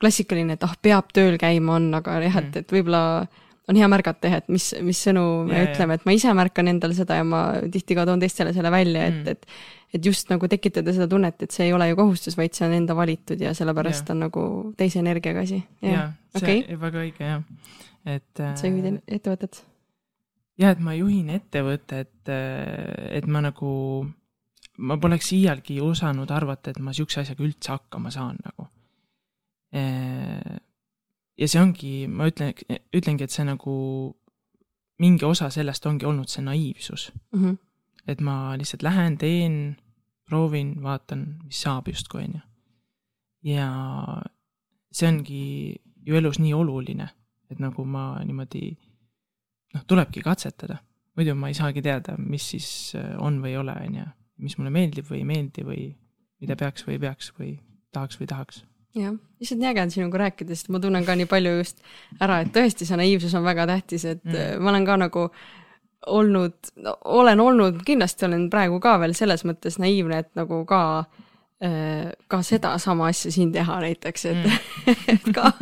klassikaline, et ah, peab tööl käima on, aga jah, et, et võib-olla on hea märgata jah, et mis, mis sõnu me Ja, ütleme, et ma ise märkan endal seda ja ma tihti ka toon teistele selle välja, et Mm. et et just nagu tekitada seda tunnet, et see ei ole ju kohustus, vaid see on enda valitud ja sellepärast Ja. on nagu teise energiaga asi. jaa, see okay. väga õige jah, et. sa juhid en- ettevõtet. ja et ma juhin ettevõtet, et ma nagu, ma poleks iialgi osanud arvata, et ma sihukese asjaga üldse hakkama saan nagu. ja see ongi, ma ütlen, ütlengi, et see nagu mingi osa sellest ongi olnud see naiivsus, Mhm. et ma lihtsalt lähen, teen, proovin, vaatan, mis saab justkui onju. ja see ongi ju elus nii oluline, et nagu ma niimoodi noh, tulebki katsetada, muidu ma ei saagi teada, mis siis äh, on või ei ole, on ju, mis mulle meeldib või ei meeldi või mida peaks või ei peaks või tahaks või tahaks. jah, lihtsalt nii äge on sinuga rääkida, sest ma tunnen ka nii palju just ära, et tõesti see naiivsus on väga tähtis, et Mm. mm. ma olen ka nagu olnud no,, olen olnud, kindlasti olen praegu ka veel selles mõttes naiivne, et nagu ka äh, ka sedasama asja siin teha näiteks, et mm. et ka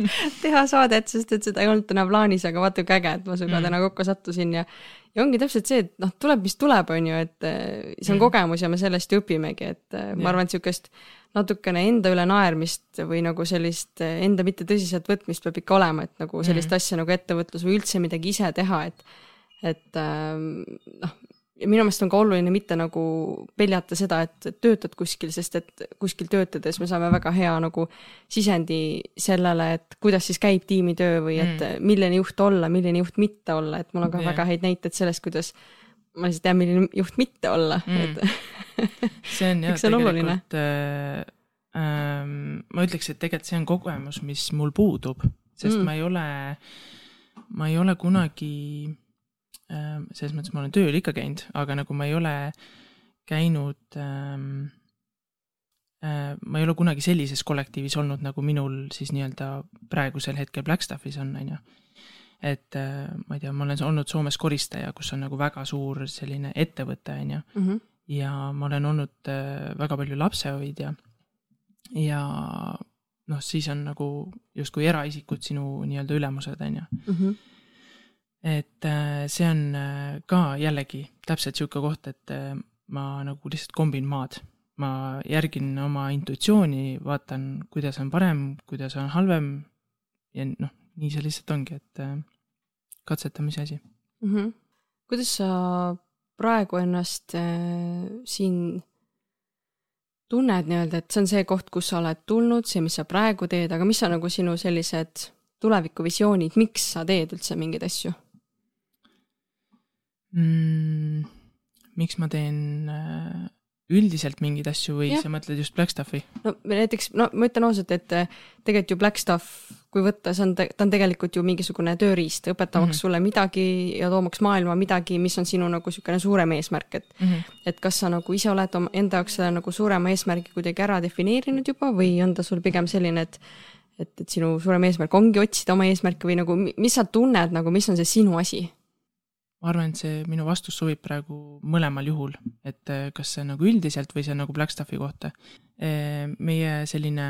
teha saadet, sest et seda ei olnud täna plaanis, aga vaata kui äge, et ma sinuga Mm. mm. täna kokku sattusin ja ja ongi täpselt see, et noh, tuleb, mis tuleb, on ju, et äh, see on mm. kogemus ja me sellest ju õpimegi, et äh, ma Jah. arvan, et niisugust natukene enda üle naermist või nagu sellist äh, enda mitte tõsiselt võtmist peab ikka olema, et nagu sellist Mhm. mm. asja nagu ettevõtlus või üldse midagi ise teha, et et ähm, noh, ja minu meelest on ka oluline mitte nagu peljata seda, et töötad kuskil, sest et kuskil töötades me saame väga hea nagu sisendi sellele, et kuidas siis käib tiimitöö või et mm. milline juht olla, milline juht mitte olla, et mul on ka yeah. väga häid näiteid sellest, kuidas ma lihtsalt tean, milline juht mitte olla Mm. et see on jah tegelikult äh, ähm, ma ütleks, et tegelikult see on kogemus, mis mul puudub, sest Mm. ma ei ole, ma ei ole kunagi ähm,, selles mõttes ma olen tööl ikka käinud, aga nagu ma ei ole käinud ähm, äh, ma ei ole kunagi sellises kollektiivis olnud, nagu minul siis nii-öelda praegusel hetkel Blackstaffis on, on ju. et äh, ma ei tea, ma olen olnud Soomes koristaja, kus on nagu väga suur selline ettevõte, on ju -hmm. ja ma olen olnud äh, väga palju lapsehoidja ja noh, siis on nagu justkui eraisikud sinu nii-öelda ülemused, on ju. Et äh, see on äh, ka jällegi täpselt niisugune koht, et äh, ma nagu lihtsalt kombin maad. ma järgin oma intuitsiooni, vaatan, kuidas on parem, kuidas on halvem ja noh, nii see lihtsalt ongi, et katsetamise asi. mm. -hmm. kuidas sa praegu ennast äh, siin tunned nii-öelda, et see on see koht, kus sa oled tulnud, see, mis sa praegu teed, aga mis on nagu sinu sellised tulevikuvisioonid, miks sa teed üldse mingeid asju mm,. miks ma teen äh, üldiselt mingeid asju või Jah. sa mõtled just Blackstaffi? no näiteks, no ma ütlen ausalt, et äh, tegelikult ju Blackstuff, kui võtta, see on, ta on tegelikult ju mingisugune tööriist, õpetamaks mm. -hmm. sulle midagi ja toomaks maailma midagi, mis on sinu nagu niisugune suurem eesmärk, et Mm -hmm. et kas sa nagu ise oled oma enda jaoks selle nagu suurema eesmärgi kuidagi ära defineerinud juba või on ta sul pigem selline, et et, et sinu suurem eesmärk ongi otsida oma eesmärke või nagu mi- mis sa tunned nagu, mis on see sinu asi? Ma arvan, et see minu vastus sobib praegu mõlemal juhul, et äh, kas see on nagu üldiselt või see on nagu Blackstaffi kohta. meie selline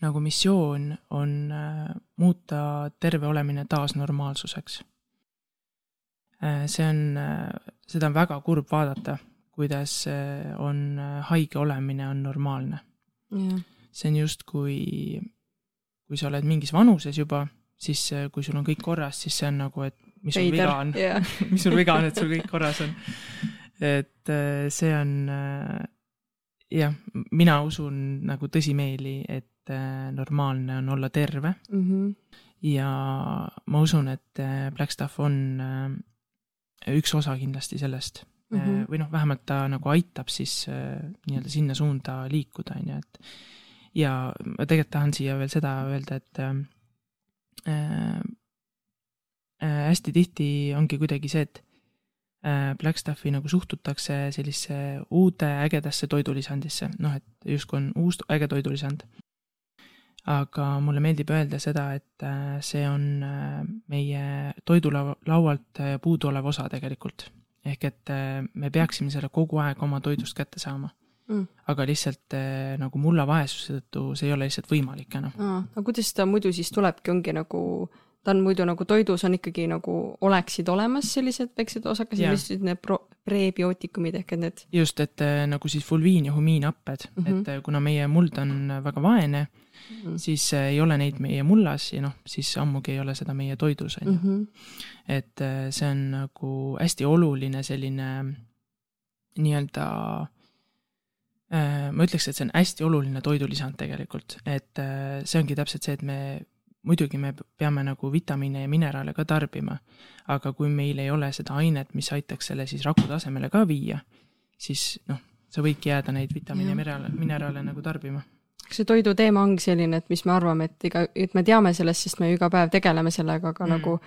nagu missioon on äh, muuta terve olemine taas normaalsuseks. Äh, see on, seda on väga kurb vaadata, kuidas on haige olemine on normaalne see on justkui, kui sa oled mingis vanuses juba, siis kui sul on kõik korras, siis see on nagu, et mis sul viga on yeah. mis sul viga on, et sul kõik korras on. et see on jah, mina usun nagu tõsimeeli, et äh, normaalne on olla terve mm. -hmm. ja ma usun, et äh, Blackstaff on äh, üks osa kindlasti sellest mm. -hmm. või noh, vähemalt ta nagu aitab siis nii-öelda sinna suunda liikuda, on ju, et ja ma tegelikult tahan siia veel seda öelda, et äh, äh, hästi tihti ongi kuidagi see, et Äh, Blackstaffi nagu suhtutakse sellisesse uude ägedasse toidulisandisse, noh, et justkui on uus äge toidulisand. aga mulle meeldib öelda seda, et äh, see on äh, meie toidulaualt puuduolev osa tegelikult. ehk et me peaksime selle kogu aeg oma toidust kätte saama mm.. aga lihtsalt nagu mulla vaesuse tõttu see ei ole lihtsalt võimalik enam. aga kuidas ta muidu siis tulebki, ongi nagu ta on muidu nagu toidus on ikkagi nagu oleksid olemas sellised väiksed osakesed, mis siis need pro-, prebiootikumid ehk et need. just, et äh, nagu siis fulviin ja humiinhapped mm, -hmm. et äh, kuna meie muld on väga vaene mm, -hmm. siis äh, ei ole neid meie mullas ja noh, siis ammugi ei ole seda meie toidus, on ju. Mhm. et see on nagu hästi oluline selline nii-öelda ma ütleks, et see on hästi oluline toidulisand tegelikult, et see ongi täpselt see, et me muidugi me peame nagu vitamiine ja mineraale ka tarbima, aga kui meil ei ole seda ainet, mis aitaks selle siis raku tasemele ka viia, siis noh, sa võidki jääda neid vitamiine ja mineraale, mineraale nagu tarbima. kas see toidu teema ongi selline, et mis me arvame, et iga, et me teame sellest, sest me ju iga päev tegeleme sellega, aga mm. nagu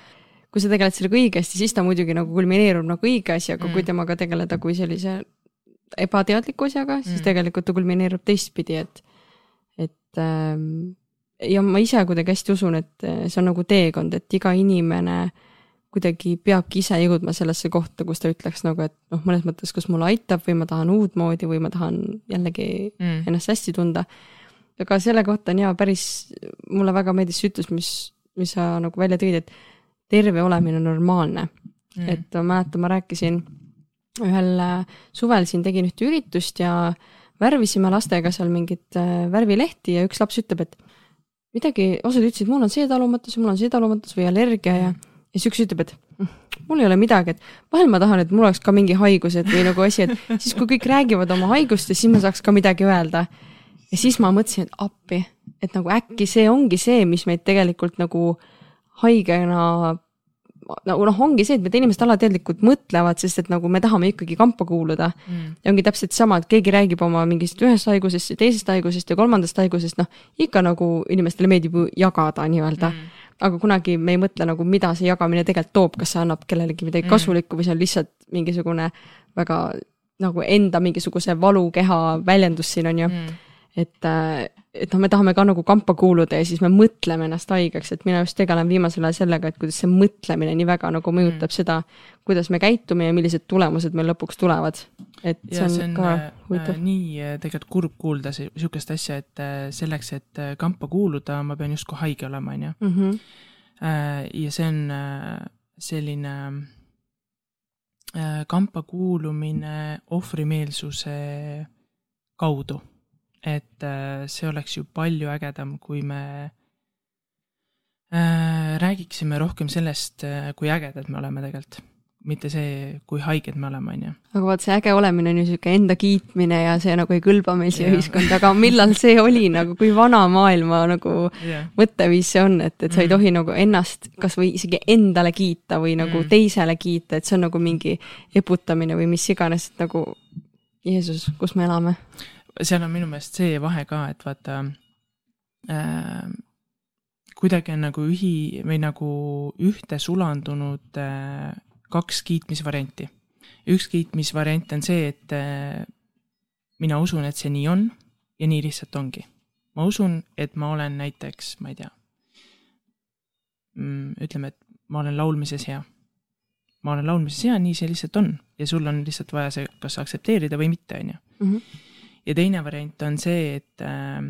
kui sa tegeled sellega õigesti, siis ta muidugi nagu kulmineerub nagu õige asjaga mm., kui temaga tegeleda kui sellise ebateadliku asjaga, siis mm. tegelikult ta kulmineerub teistpidi, et, et ähm, ja ma ise kuidagi hästi usun, et eh, see on nagu teekond, et iga inimene kuidagi peabki ise jõudma sellesse kohta, kus ta ütleks nagu, et noh, mõnes mõttes, kas mulle aitab või ma tahan uutmoodi või ma tahan jällegi mm. ennast hästi tunda. aga selle kohta on jaa, päris, mulle väga meeldis see ütlus, mis, mis sa nagu välja tõid, et terve olemine on normaalne mm.. et ma mäletan, ma rääkisin ühel äh, suvel siin tegin ühte üritust ja värvisime lastega seal mingit äh, värvilehti ja üks laps ütleb, et midagi, osad ütlesid, mul on see talumatus mul on see talumatus või allergia ja, ja siis üks ütleb, et hm, mul ei ole midagi, et vahel ma tahan, et mul oleks ka mingi haigused või nagu asi, et siis kui kõik räägivad oma haigustest, siis ma saaks ka midagi öelda. ja siis ma mõtlesin, et appi, et nagu äkki see ongi see, mis meid tegelikult nagu haigena nagu noh, ongi see, et need inimesed alateadlikult mõtlevad, sest et nagu me tahame ikkagi kampa kuuluda. Mm.. ja ongi täpselt sama, et keegi räägib oma mingist ühest haigusest, teisest haigusest ja kolmandast haigusest, noh ikka nagu inimestele meeldib ju jagada nii-öelda. Mm. aga kunagi me ei mõtle nagu, mida see jagamine tegelikult toob, kas see annab kellelegi midagi mm. kasulikku või see on lihtsalt mingisugune väga nagu enda mingisuguse valukeha väljendus siin on ju. Mm. Et, äh, et noh, me tahame ka nagu kampa kuuluda ja siis me mõtleme ennast haigeks, et mina just tegelen viimasel ajal sellega, et kuidas see mõtlemine nii väga nagu mõjutab mm. seda, kuidas me käitume ja millised tulemused meil lõpuks tulevad. et see ja on, see on ka äh, huvitav. nii äh, tegelikult kurb kuulda sihukest asja, et selleks, et kampa kuuluda, ma pean justkui haige olema, on ju. Mhm. ja see on selline kampa kuulumine ohvrimeelsuse kaudu et äh, see oleks ju palju ägedam, kui me äh, räägiksime rohkem sellest, äh, kui ägedad me oleme tegelikult, mitte see, kui haiged me oleme, on ju. aga vaat see äge olemine on ju niisugune enda kiitmine ja see nagu ei kõlba meil siia ühiskonda, aga millal see oli nagu, kui vana maailma nagu yeah. mõtteviis see on, et, et sa ei mm. tohi nagu ennast kas või isegi endale kiita või nagu mm. teisele kiita, et see on nagu mingi eputamine või mis iganes, et nagu Jeesus, kus me elame seal on minu meelest see vahe ka, et vaata äh, kuidagi on nagu ühi- või nagu ühte sulandunud äh, kaks kiitmisvarianti. üks kiitmisvariant on see, et äh, mina usun, et see nii on ja nii lihtsalt ongi. ma usun, et ma olen näiteks, ma ei tea mm,, ütleme, et ma olen laulmises hea. ma olen laulmises hea, nii see lihtsalt on ja sul on lihtsalt vaja see kas aktsepteerida või mitte, on ju. Ja teine variant on see, et äh,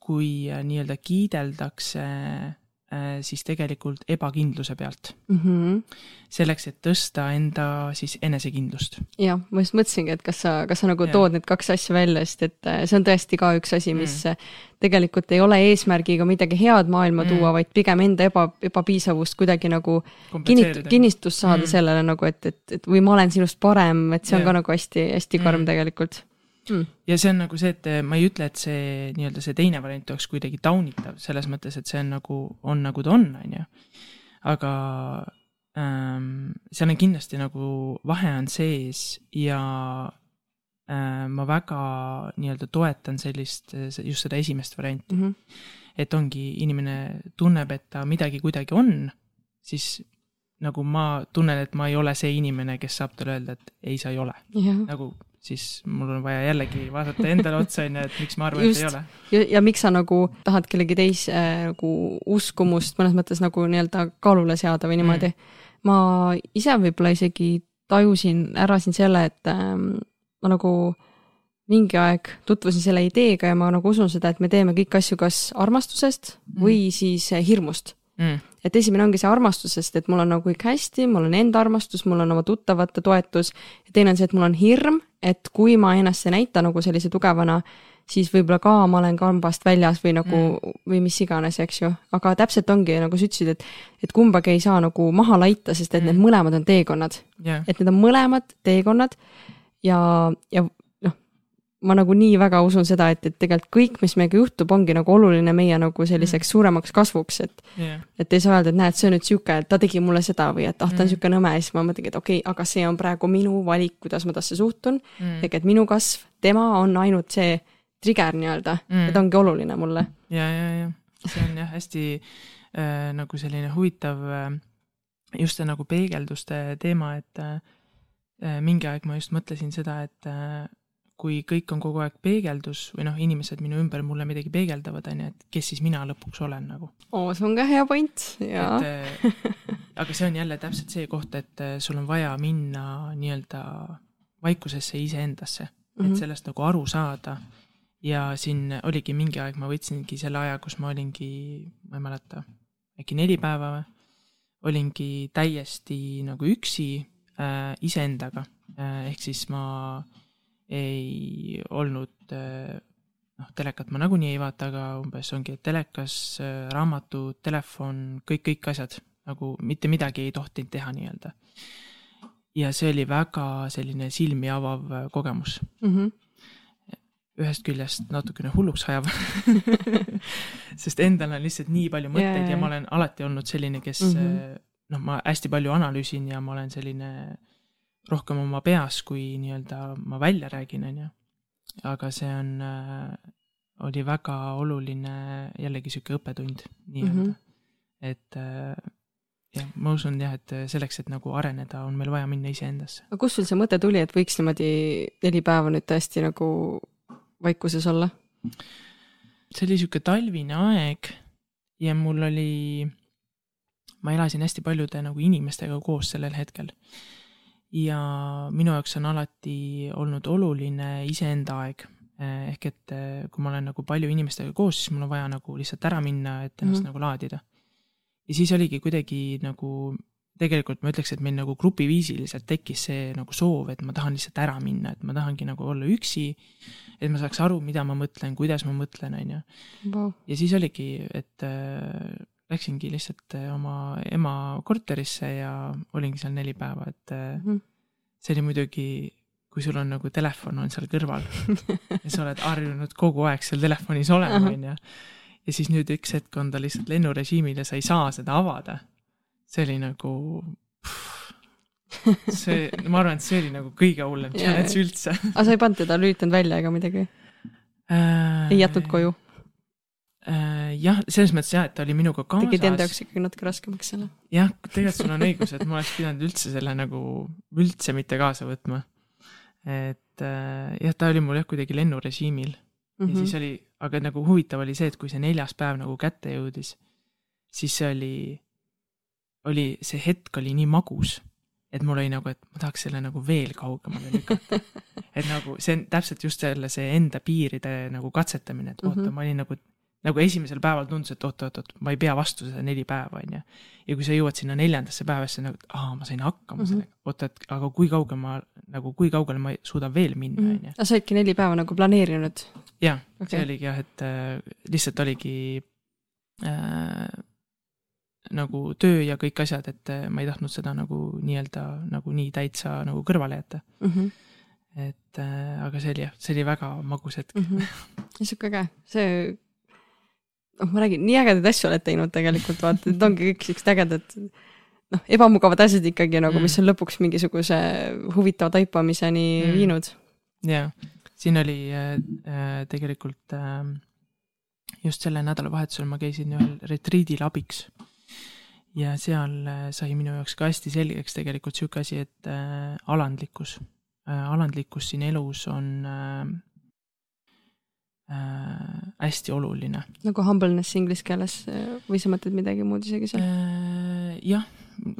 kui äh, nii-öelda kiideldakse äh, siis tegelikult ebakindluse pealt mm. -hmm. selleks, et tõsta enda siis enesekindlust. jah, ma just mõtlesingi, et kas sa, kas sa nagu Jah. tood need kaks asja välja, sest et äh, see on tõesti ka üks asi, mis Mm. tegelikult ei ole eesmärgiga midagi head maailma Mm. tuua, vaid pigem enda eba, ebapiisavust kuidagi nagu kinnit- kinnistust saada Mm. sellele nagu, et, et, et või ma olen sinust parem, et see on Jah. ka nagu hästi, hästi karm Mm. tegelikult mm.. ja see on nagu see, et ma ei ütle, et see nii-öelda see teine variant oleks kuidagi taunitav selles mõttes, et see on nagu, on nagu ta on, on ju. aga ähm, seal on kindlasti nagu vahe on sees ja äh, ma väga nii-öelda toetan sellist, just seda esimest varianti Mm -hmm. et ongi, inimene tunneb, et ta midagi kuidagi on, siis nagu ma tunnen, et ma ei ole see inimene, kes saab talle öelda, et ei, sa ei ole nagu siis mul on vaja jällegi vaadata endale otsa, on ju, et miks ma arvan, et ei ole. ja, ja miks sa nagu tahad kellegi teise äh, nagu uskumust mõnes mõttes nagu nii-öelda kaalule seada või niimoodi mm.. ma ise võib-olla isegi tajusin ära siin selle, et ähm, ma nagu mingi aeg tutvusin selle ideega ja ma nagu usun seda, et me teeme kõiki asju kas armastusest Mm. või siis äh, hirmust mm. Et esimene ongi see armastusest, et mul on nagu kõik hästi, mul on enda armastus, mul on oma tuttavate toetus ja teine on see, et mul on hirm, et kui ma ennast ei näita nagu sellise tugevana, siis võib-olla ka ma olen kambast väljas või nagu mm. või mis iganes, eks ju, aga täpselt ongi nagu sa ütlesid, et et kumbagi ei saa nagu maha laita, sest et mm. need mõlemad on teekonnad, jah, et need on mõlemad teekonnad ja, ja ma nagu nii väga usun seda, et, et tegelikult kõik, mis meiega juhtub, ongi nagu oluline meie nagu selliseks suuremaks kasvuks, et jah, et ei saa öelda, et näed, see on nüüd sihuke, ta tegi mulle seda või et ah, ta on Mm. sihuke nõme ja siis ma mõtlengi, et okei okay,, aga see on praegu minu valik, kuidas ma temasse suhtun Mm. ehk et minu kasv, tema on ainult see trigger nii-öelda Mm. mm., et ongi oluline mulle. ja, ja, ja see on jah hästi äh, nagu selline huvitav äh, just see nagu peegelduste teema, et äh, äh, mingi aeg ma just mõtlesin seda, et äh, kui kõik on kogu aeg peegeldus või noh, inimesed minu ümber mulle midagi peegeldavad, on ju, et kes siis mina lõpuks olen nagu. oo, see on ka hea point ja et äh, aga see on jälle täpselt see koht, et äh, sul on vaja minna nii-öelda vaikusesse iseendasse, et Mhm. sellest nagu aru saada. ja siin oligi mingi aeg, ma võtsingi selle aja, kus ma olingi, ma ei mäleta, äkki neli päeva või, olingi täiesti nagu üksi äh, iseendaga äh,, ehk siis ma ei olnud äh, noh, telekat ma nagunii ei vaata, aga umbes ongi telekas, raamatud, telefon, kõik, kõik asjad nagu mitte midagi ei tohtinud teha nii-öelda. ja see oli väga selline silmi avav äh, kogemus, mm. -hmm. ühest küljest natukene hulluks ajav sest endal on lihtsalt nii palju mõtteid Jaa, ja ma olen alati olnud selline, kes Mhm. äh, noh, ma hästi palju analüüsin ja ma olen selline rohkem oma peas, kui nii-öelda ma välja räägin, on ju. aga see on äh,, oli väga oluline jällegi sihuke õppetund nii-öelda mm. -hmm. et äh, jah, ma usun jah, et selleks, et nagu areneda, on meil vaja minna iseendasse. aga kust sul see mõte tuli, et võiks niimoodi neli päeva nüüd tõesti nagu vaikuses olla? see oli sihuke talvine aeg ja mul oli, ma elasin hästi paljude nagu inimestega koos sellel hetkel. Ja minu jaoks on alati olnud oluline iseenda aeg. ehk et eh, kui ma olen nagu palju inimestega koos, siis mul on vaja nagu lihtsalt ära minna, et ennast mm. -hmm. nagu laadida. ja siis oligi kuidagi nagu tegelikult ma ütleks, et meil nagu grupiviisiliselt tekkis see nagu soov, et ma tahan lihtsalt ära minna, et ma tahangi nagu olla üksi, et ma saaks aru, mida ma mõtlen, kuidas ma mõtlen, on ju. Ja siis oligi, et äh, läksingi lihtsalt äh, oma ema korterisse ja olingi seal neli päeva, et äh, Mhm. see oli muidugi, kui sul on nagu telefon on seal kõrval ja sa oled harjunud kogu aeg seal telefonis olema, Ahah. on ju. ja siis nüüd üks hetk on ta lihtsalt lennurežiimil ja sa ei saa seda avada. see oli nagu, see, ma arvan, et see oli nagu kõige hullem challenge üldse. aga sa ei pannud teda, lülitanud välja ega midagi? ei jätnud koju? Äh, jah, selles mõttes jah, et ta oli minuga tegid enda kaasas jaoks. ikkagi natuke raskemaks selle jah, tegelikult sul on õigus, et ma oleks pidanud üldse selle nagu üldse mitte kaasa võtma. et äh, jah, ta oli mul jah kuidagi lennurežiimil mm mm. -hmm. ja siis oli, aga nagu huvitav oli see, et kui see neljas päev nagu kätte jõudis, siis see oli, oli, see hetk oli nii magus, et mul oli nagu, et ma tahaks selle nagu veel kaugemale lükata. et nagu see on täpselt just selle, see enda piiride nagu katsetamine, et oota mm, Mhm. -hmm. ma olin nagu nagu esimesel päeval tundus, et oot-oot-oot, ma ei pea vastu seda neli päeva, on ju. ja kui sa jõuad sinna neljandasse päevasse nagu, et aa, ma sain hakkama mm -hmm. sellega, oota, et aga kui kaugel ma nagu, kui kaugele ma suudan veel minna, Mhm. on ju. sa olidki neli päeva nagu planeerinud? jah okay., see oligi jah, et äh, lihtsalt oligi äh, nagu töö ja kõik asjad, et äh, ma ei tahtnud seda nagu nii-öelda nagu nii täitsa nagu kõrvale jätta. mm. -hmm. et äh, aga see oli jah, see oli väga magus hetk mm. -hmm. sihuke äge, see, noh, ma räägin, nii ägedaid asju oled teinud tegelikult, vaata, need ongi kõik siuksed ägedad, noh, ebamugavad asjad ikkagi nagu, mis on lõpuks mingisuguse huvitava taipamiseni Mm. mm. viinud. ja siin oli äh, äh, tegelikult äh, just selle nädalavahetusel ma käisin ühel retriidil abiks. ja seal äh, sai minu jaoks ka hästi selgeks tegelikult sihuke asi, et äh, alandlikkus äh,, alandlikkus siin elus on äh, äh, hästi oluline nagu humbleness inglise keeles äh, või sa mõtled midagi muud isegi seal? Äh, jah,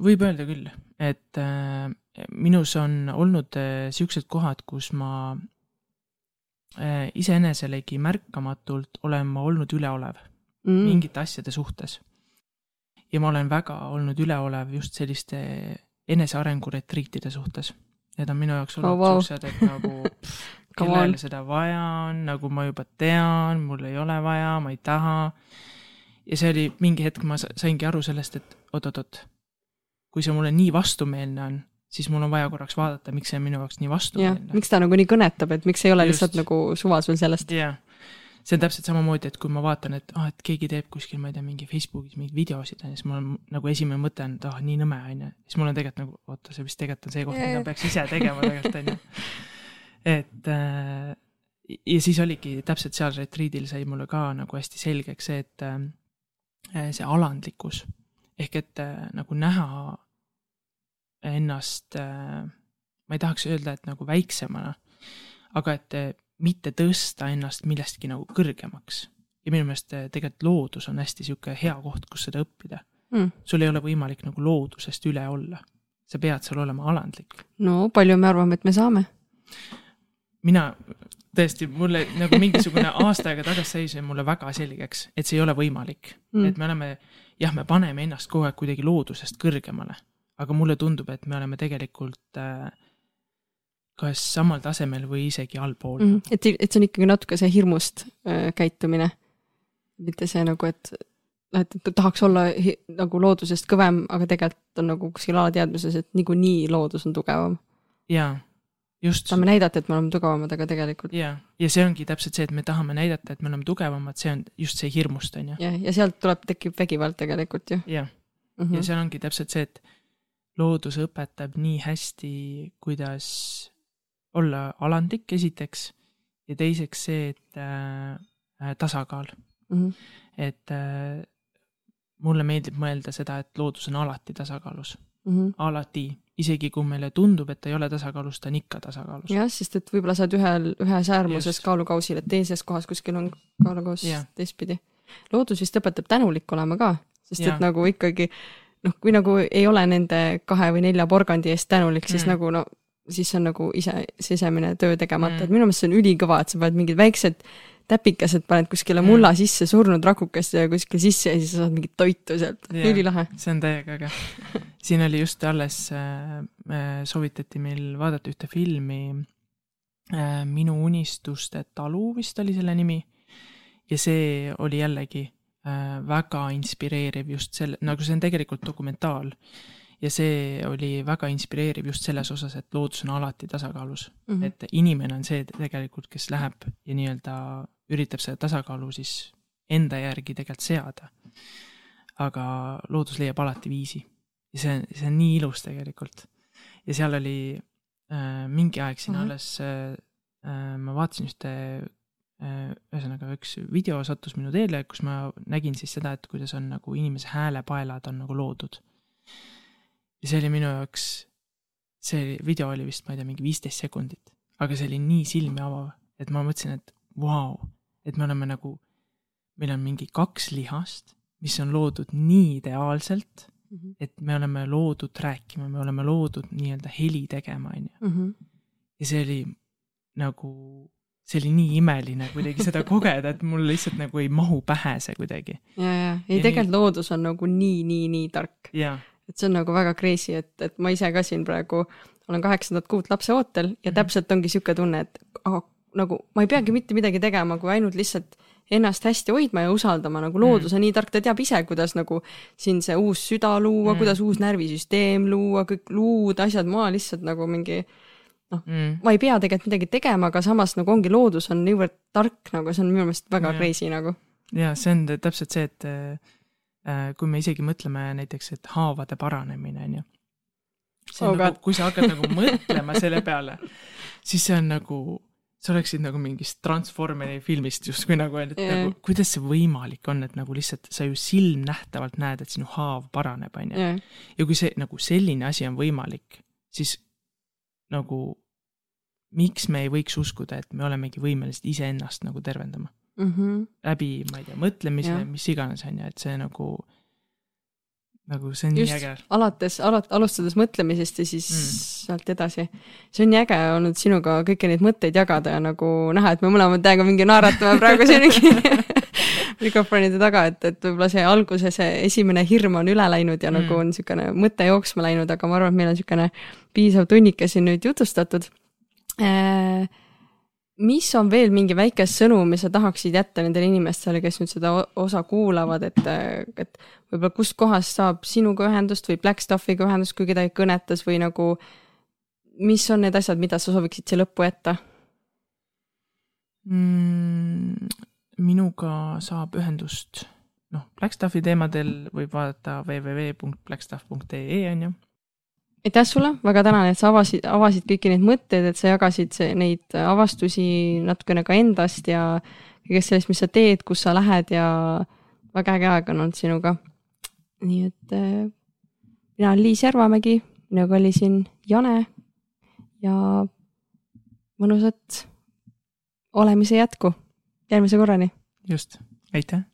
võib öelda küll, et äh, minus on olnud äh, siuksed kohad, kus ma äh, iseeneselegi märkamatult olen ma olnud üleolev mm. mingite asjade suhtes. ja ma olen väga olnud üleolev just selliste enesearengu retriitide suhtes. Need on minu jaoks olnud Oh, wow. siuksed, et nagu pff, On. seda vaja on, nagu ma juba tean, mul ei ole vaja, ma ei taha. ja see oli mingi hetk, ma sa- saingi aru sellest, et oot-oot-oot, kui see mulle nii vastumeelne on, siis mul on vaja korraks vaadata, miks see on minu jaoks nii vastumeelne. miks ta nagu nii kõnetab, et miks ei ole Just. lihtsalt nagu suva sul sellest? jah, see on täpselt samamoodi, et kui ma vaatan, et ah, et keegi teeb kuskil, ma ei tea, mingi Facebookis mingeid videosid on ju, siis mul on nagu esimene mõte on, et ah, nii nõme on ju. siis mul on tegelikult nagu, oota, see vist tegelikult on see koht, mida peaks ise tegema tegelikult on ju. et äh, ja siis oligi täpselt seal retriidil sai mulle ka nagu hästi selgeks see, et äh, see alandlikkus ehk et äh, nagu näha ennast äh,, ma ei tahaks öelda, et nagu väiksemana, aga et äh, mitte tõsta ennast millestki nagu kõrgemaks. ja minu meelest äh, tegelikult loodus on hästi sihuke hea koht, kus seda õppida Mm. sul ei ole võimalik nagu loodusest üle olla. sa pead seal olema alandlik. no palju me arvame, et me saame? Mina tõesti, mulle nagu mingisugune aasta aega tagasi sai see mulle väga selgeks, et see ei ole võimalik Mm. et me oleme, jah, me paneme ennast kogu aeg kuidagi loodusest kõrgemale, aga mulle tundub, et me oleme tegelikult äh, kas samal tasemel või isegi allpool mm.. et, et see on ikkagi natuke see hirmust äh, käitumine. mitte see nagu, et, et et tahaks olla nagu loodusest kõvem, aga tegelikult on nagu kuskil alateadvuses, et niikuinii loodus on tugevam. jaa, just. saame näidata, et me oleme tugevamad, aga tegelikult. Ja, ja see ongi täpselt see, et me tahame näidata, et me oleme tugevamad, see on just see hirmust, on ju. jah, ja sealt tuleb, tekib vägivald tegelikult ju. Jah, ja -hmm. seal ongi täpselt see, et loodus õpetab nii hästi, kuidas olla alandlik esiteks ja teiseks see, et äh, äh, tasakaal, Mm -hmm. et äh, mulle meeldib mõelda seda, et loodus on alati tasakaalus, Mm -hmm. alati, isegi kui meile tundub, et ta ei ole tasakaalus, ta on ikka tasakaalus. jah, sest et võib-olla sa oled ühel, ühes äärmuses kaalukausil, et teises kohas kuskil on kaalukaus teistpidi. loodus vist õpetab tänulik olema ka, sest Jah. et nagu ikkagi noh, kui nagu ei ole nende kahe või nelja porgandi eest tänulik, siis Mm. nagu no siis on nagu ise sisemine töö tegemata Mm. et minu meelest see on ülikõva, et sa paned mingid väiksed täpikesed paned kuskile Mm. mulla sisse, surnud rakukesse kuskile sisse ja siis sa saad mingit toitu sealt, ülilahe. see on täiega äge. Siin oli just alles äh,, äh, soovitati meil vaadata ühte filmi äh, Minu unistuste talu vist oli selle nimi. ja see oli jällegi väga inspireeriv just selle, nagu see on tegelikult dokumentaal. ja see oli väga inspireeriv just selles osas, et loodus on alati tasakaalus mm., et inimene on see tegelikult, kes läheb ja nii-öelda üritab seda tasakaalu siis enda järgi tegelikult seada. aga loodus leiab alati viisi ja see, see on nii ilus tegelikult. ja seal oli äh, mingi aeg siin Ahah. alles äh,, äh, ma vaatasin ühte äh,, ühesõnaga üks video sattus minu teele, kus ma nägin siis seda, et kuidas on nagu inimese häälepaelad on nagu loodud. ja see oli minu jaoks, see video oli vist, ma ei tea, mingi viisteist sekundit, aga see oli nii silmi avav, et ma mõtlesin, et vau wow,, et me oleme nagu, meil on mingi kaks lihast, mis on loodud nii ideaalselt, Mhm. et me oleme loodud rääkima, me oleme loodud nii-öelda heli tegema, on ju. Mhm. ja see oli nagu see oli nii imeline kuidagi seda kogeda, et mul lihtsalt nagu ei mahu pähe see kuidagi. ja, ja, ei tegelikult nii... loodus on nagu nii, nii, nii tark. et see on nagu väga crazy, et, et ma ise ka siin praegu olen kaheksandat kuud lapse ootel ja -hmm. täpselt ongi sihuke tunne, et aga nagu ma ei peagi mitte midagi tegema, kui ainult lihtsalt ennast hästi hoidma ja usaldama, nagu loodus on mm. nii tark, ta teab ise, kuidas nagu siin see uus süda luua mm., kuidas uus närvisüsteem luua, kõik luud, asjad, ma lihtsalt nagu mingi noh mm., ma ei pea tegelikult midagi tegema, aga samas nagu ongi loodus on niivõrd tark, nagu see on minu meelest väga ja. crazy nagu. ja see on täpselt see, et äh, kui me isegi mõtleme näiteks, et haavade paranemine on ju. see on oh, nagu, kui sa hakkad nagu mõtlema selle peale, siis see on nagu, sa oleksid nagu mingist Transformeri filmist justkui nagu, et yeah. nagu kuidas see võimalik on, et nagu lihtsalt sa ju silmnähtavalt näed, et sinu haav paraneb, on ju. ja kui see nagu selline asi on võimalik, siis nagu miks me ei võiks uskuda, et me olemegi võimelised iseennast nagu tervendama mm. -hmm. läbi, ma ei tea, mõtlemise, mis iganes, on ju, et see nagu, nagu see on Just, nii äge. alates, alat-, alustades mõtlemisest ja siis mm. sealt edasi. see on nii äge olnud sinuga kõiki neid mõtteid jagada ja nagu näha, et me mõlemad täiega mingi naeratame praegu siin mingi mikrofonide taga, et, et võib-olla see alguse, see esimene hirm on üle läinud ja mm. nagu on niisugune mõte jooksma läinud, aga ma arvan, et meil on niisugune piisav tunnike siin nüüd jutustatud Äh, mis on veel mingi väike sõnum, mis sa tahaksid jätta nendele inimestele, kes nüüd seda osa kuulavad, et, et võib-olla kustkohast saab sinuga ühendust või Blackstaffiga ühendust, kui kedagi kõnetas või nagu, mis on need asjad, mida sa sooviksid siia lõppu jätta mm,? minuga saab ühendust, noh, Blackstaffi teemadel võib vaadata www.blackstaff.ee on ju aitäh sulle, väga tänan, et sa avasid, avasid kõiki neid mõtteid, et sa jagasid neid avastusi natukene ka endast ja kõigest sellest, mis sa teed, kus sa lähed ja väga äge aeg on olnud sinuga. Nii et äh, mina olen Liis Järvamägi, minuga oli siin Jane ja mõnusat olemise jätku. järgmise korrani. just, aitäh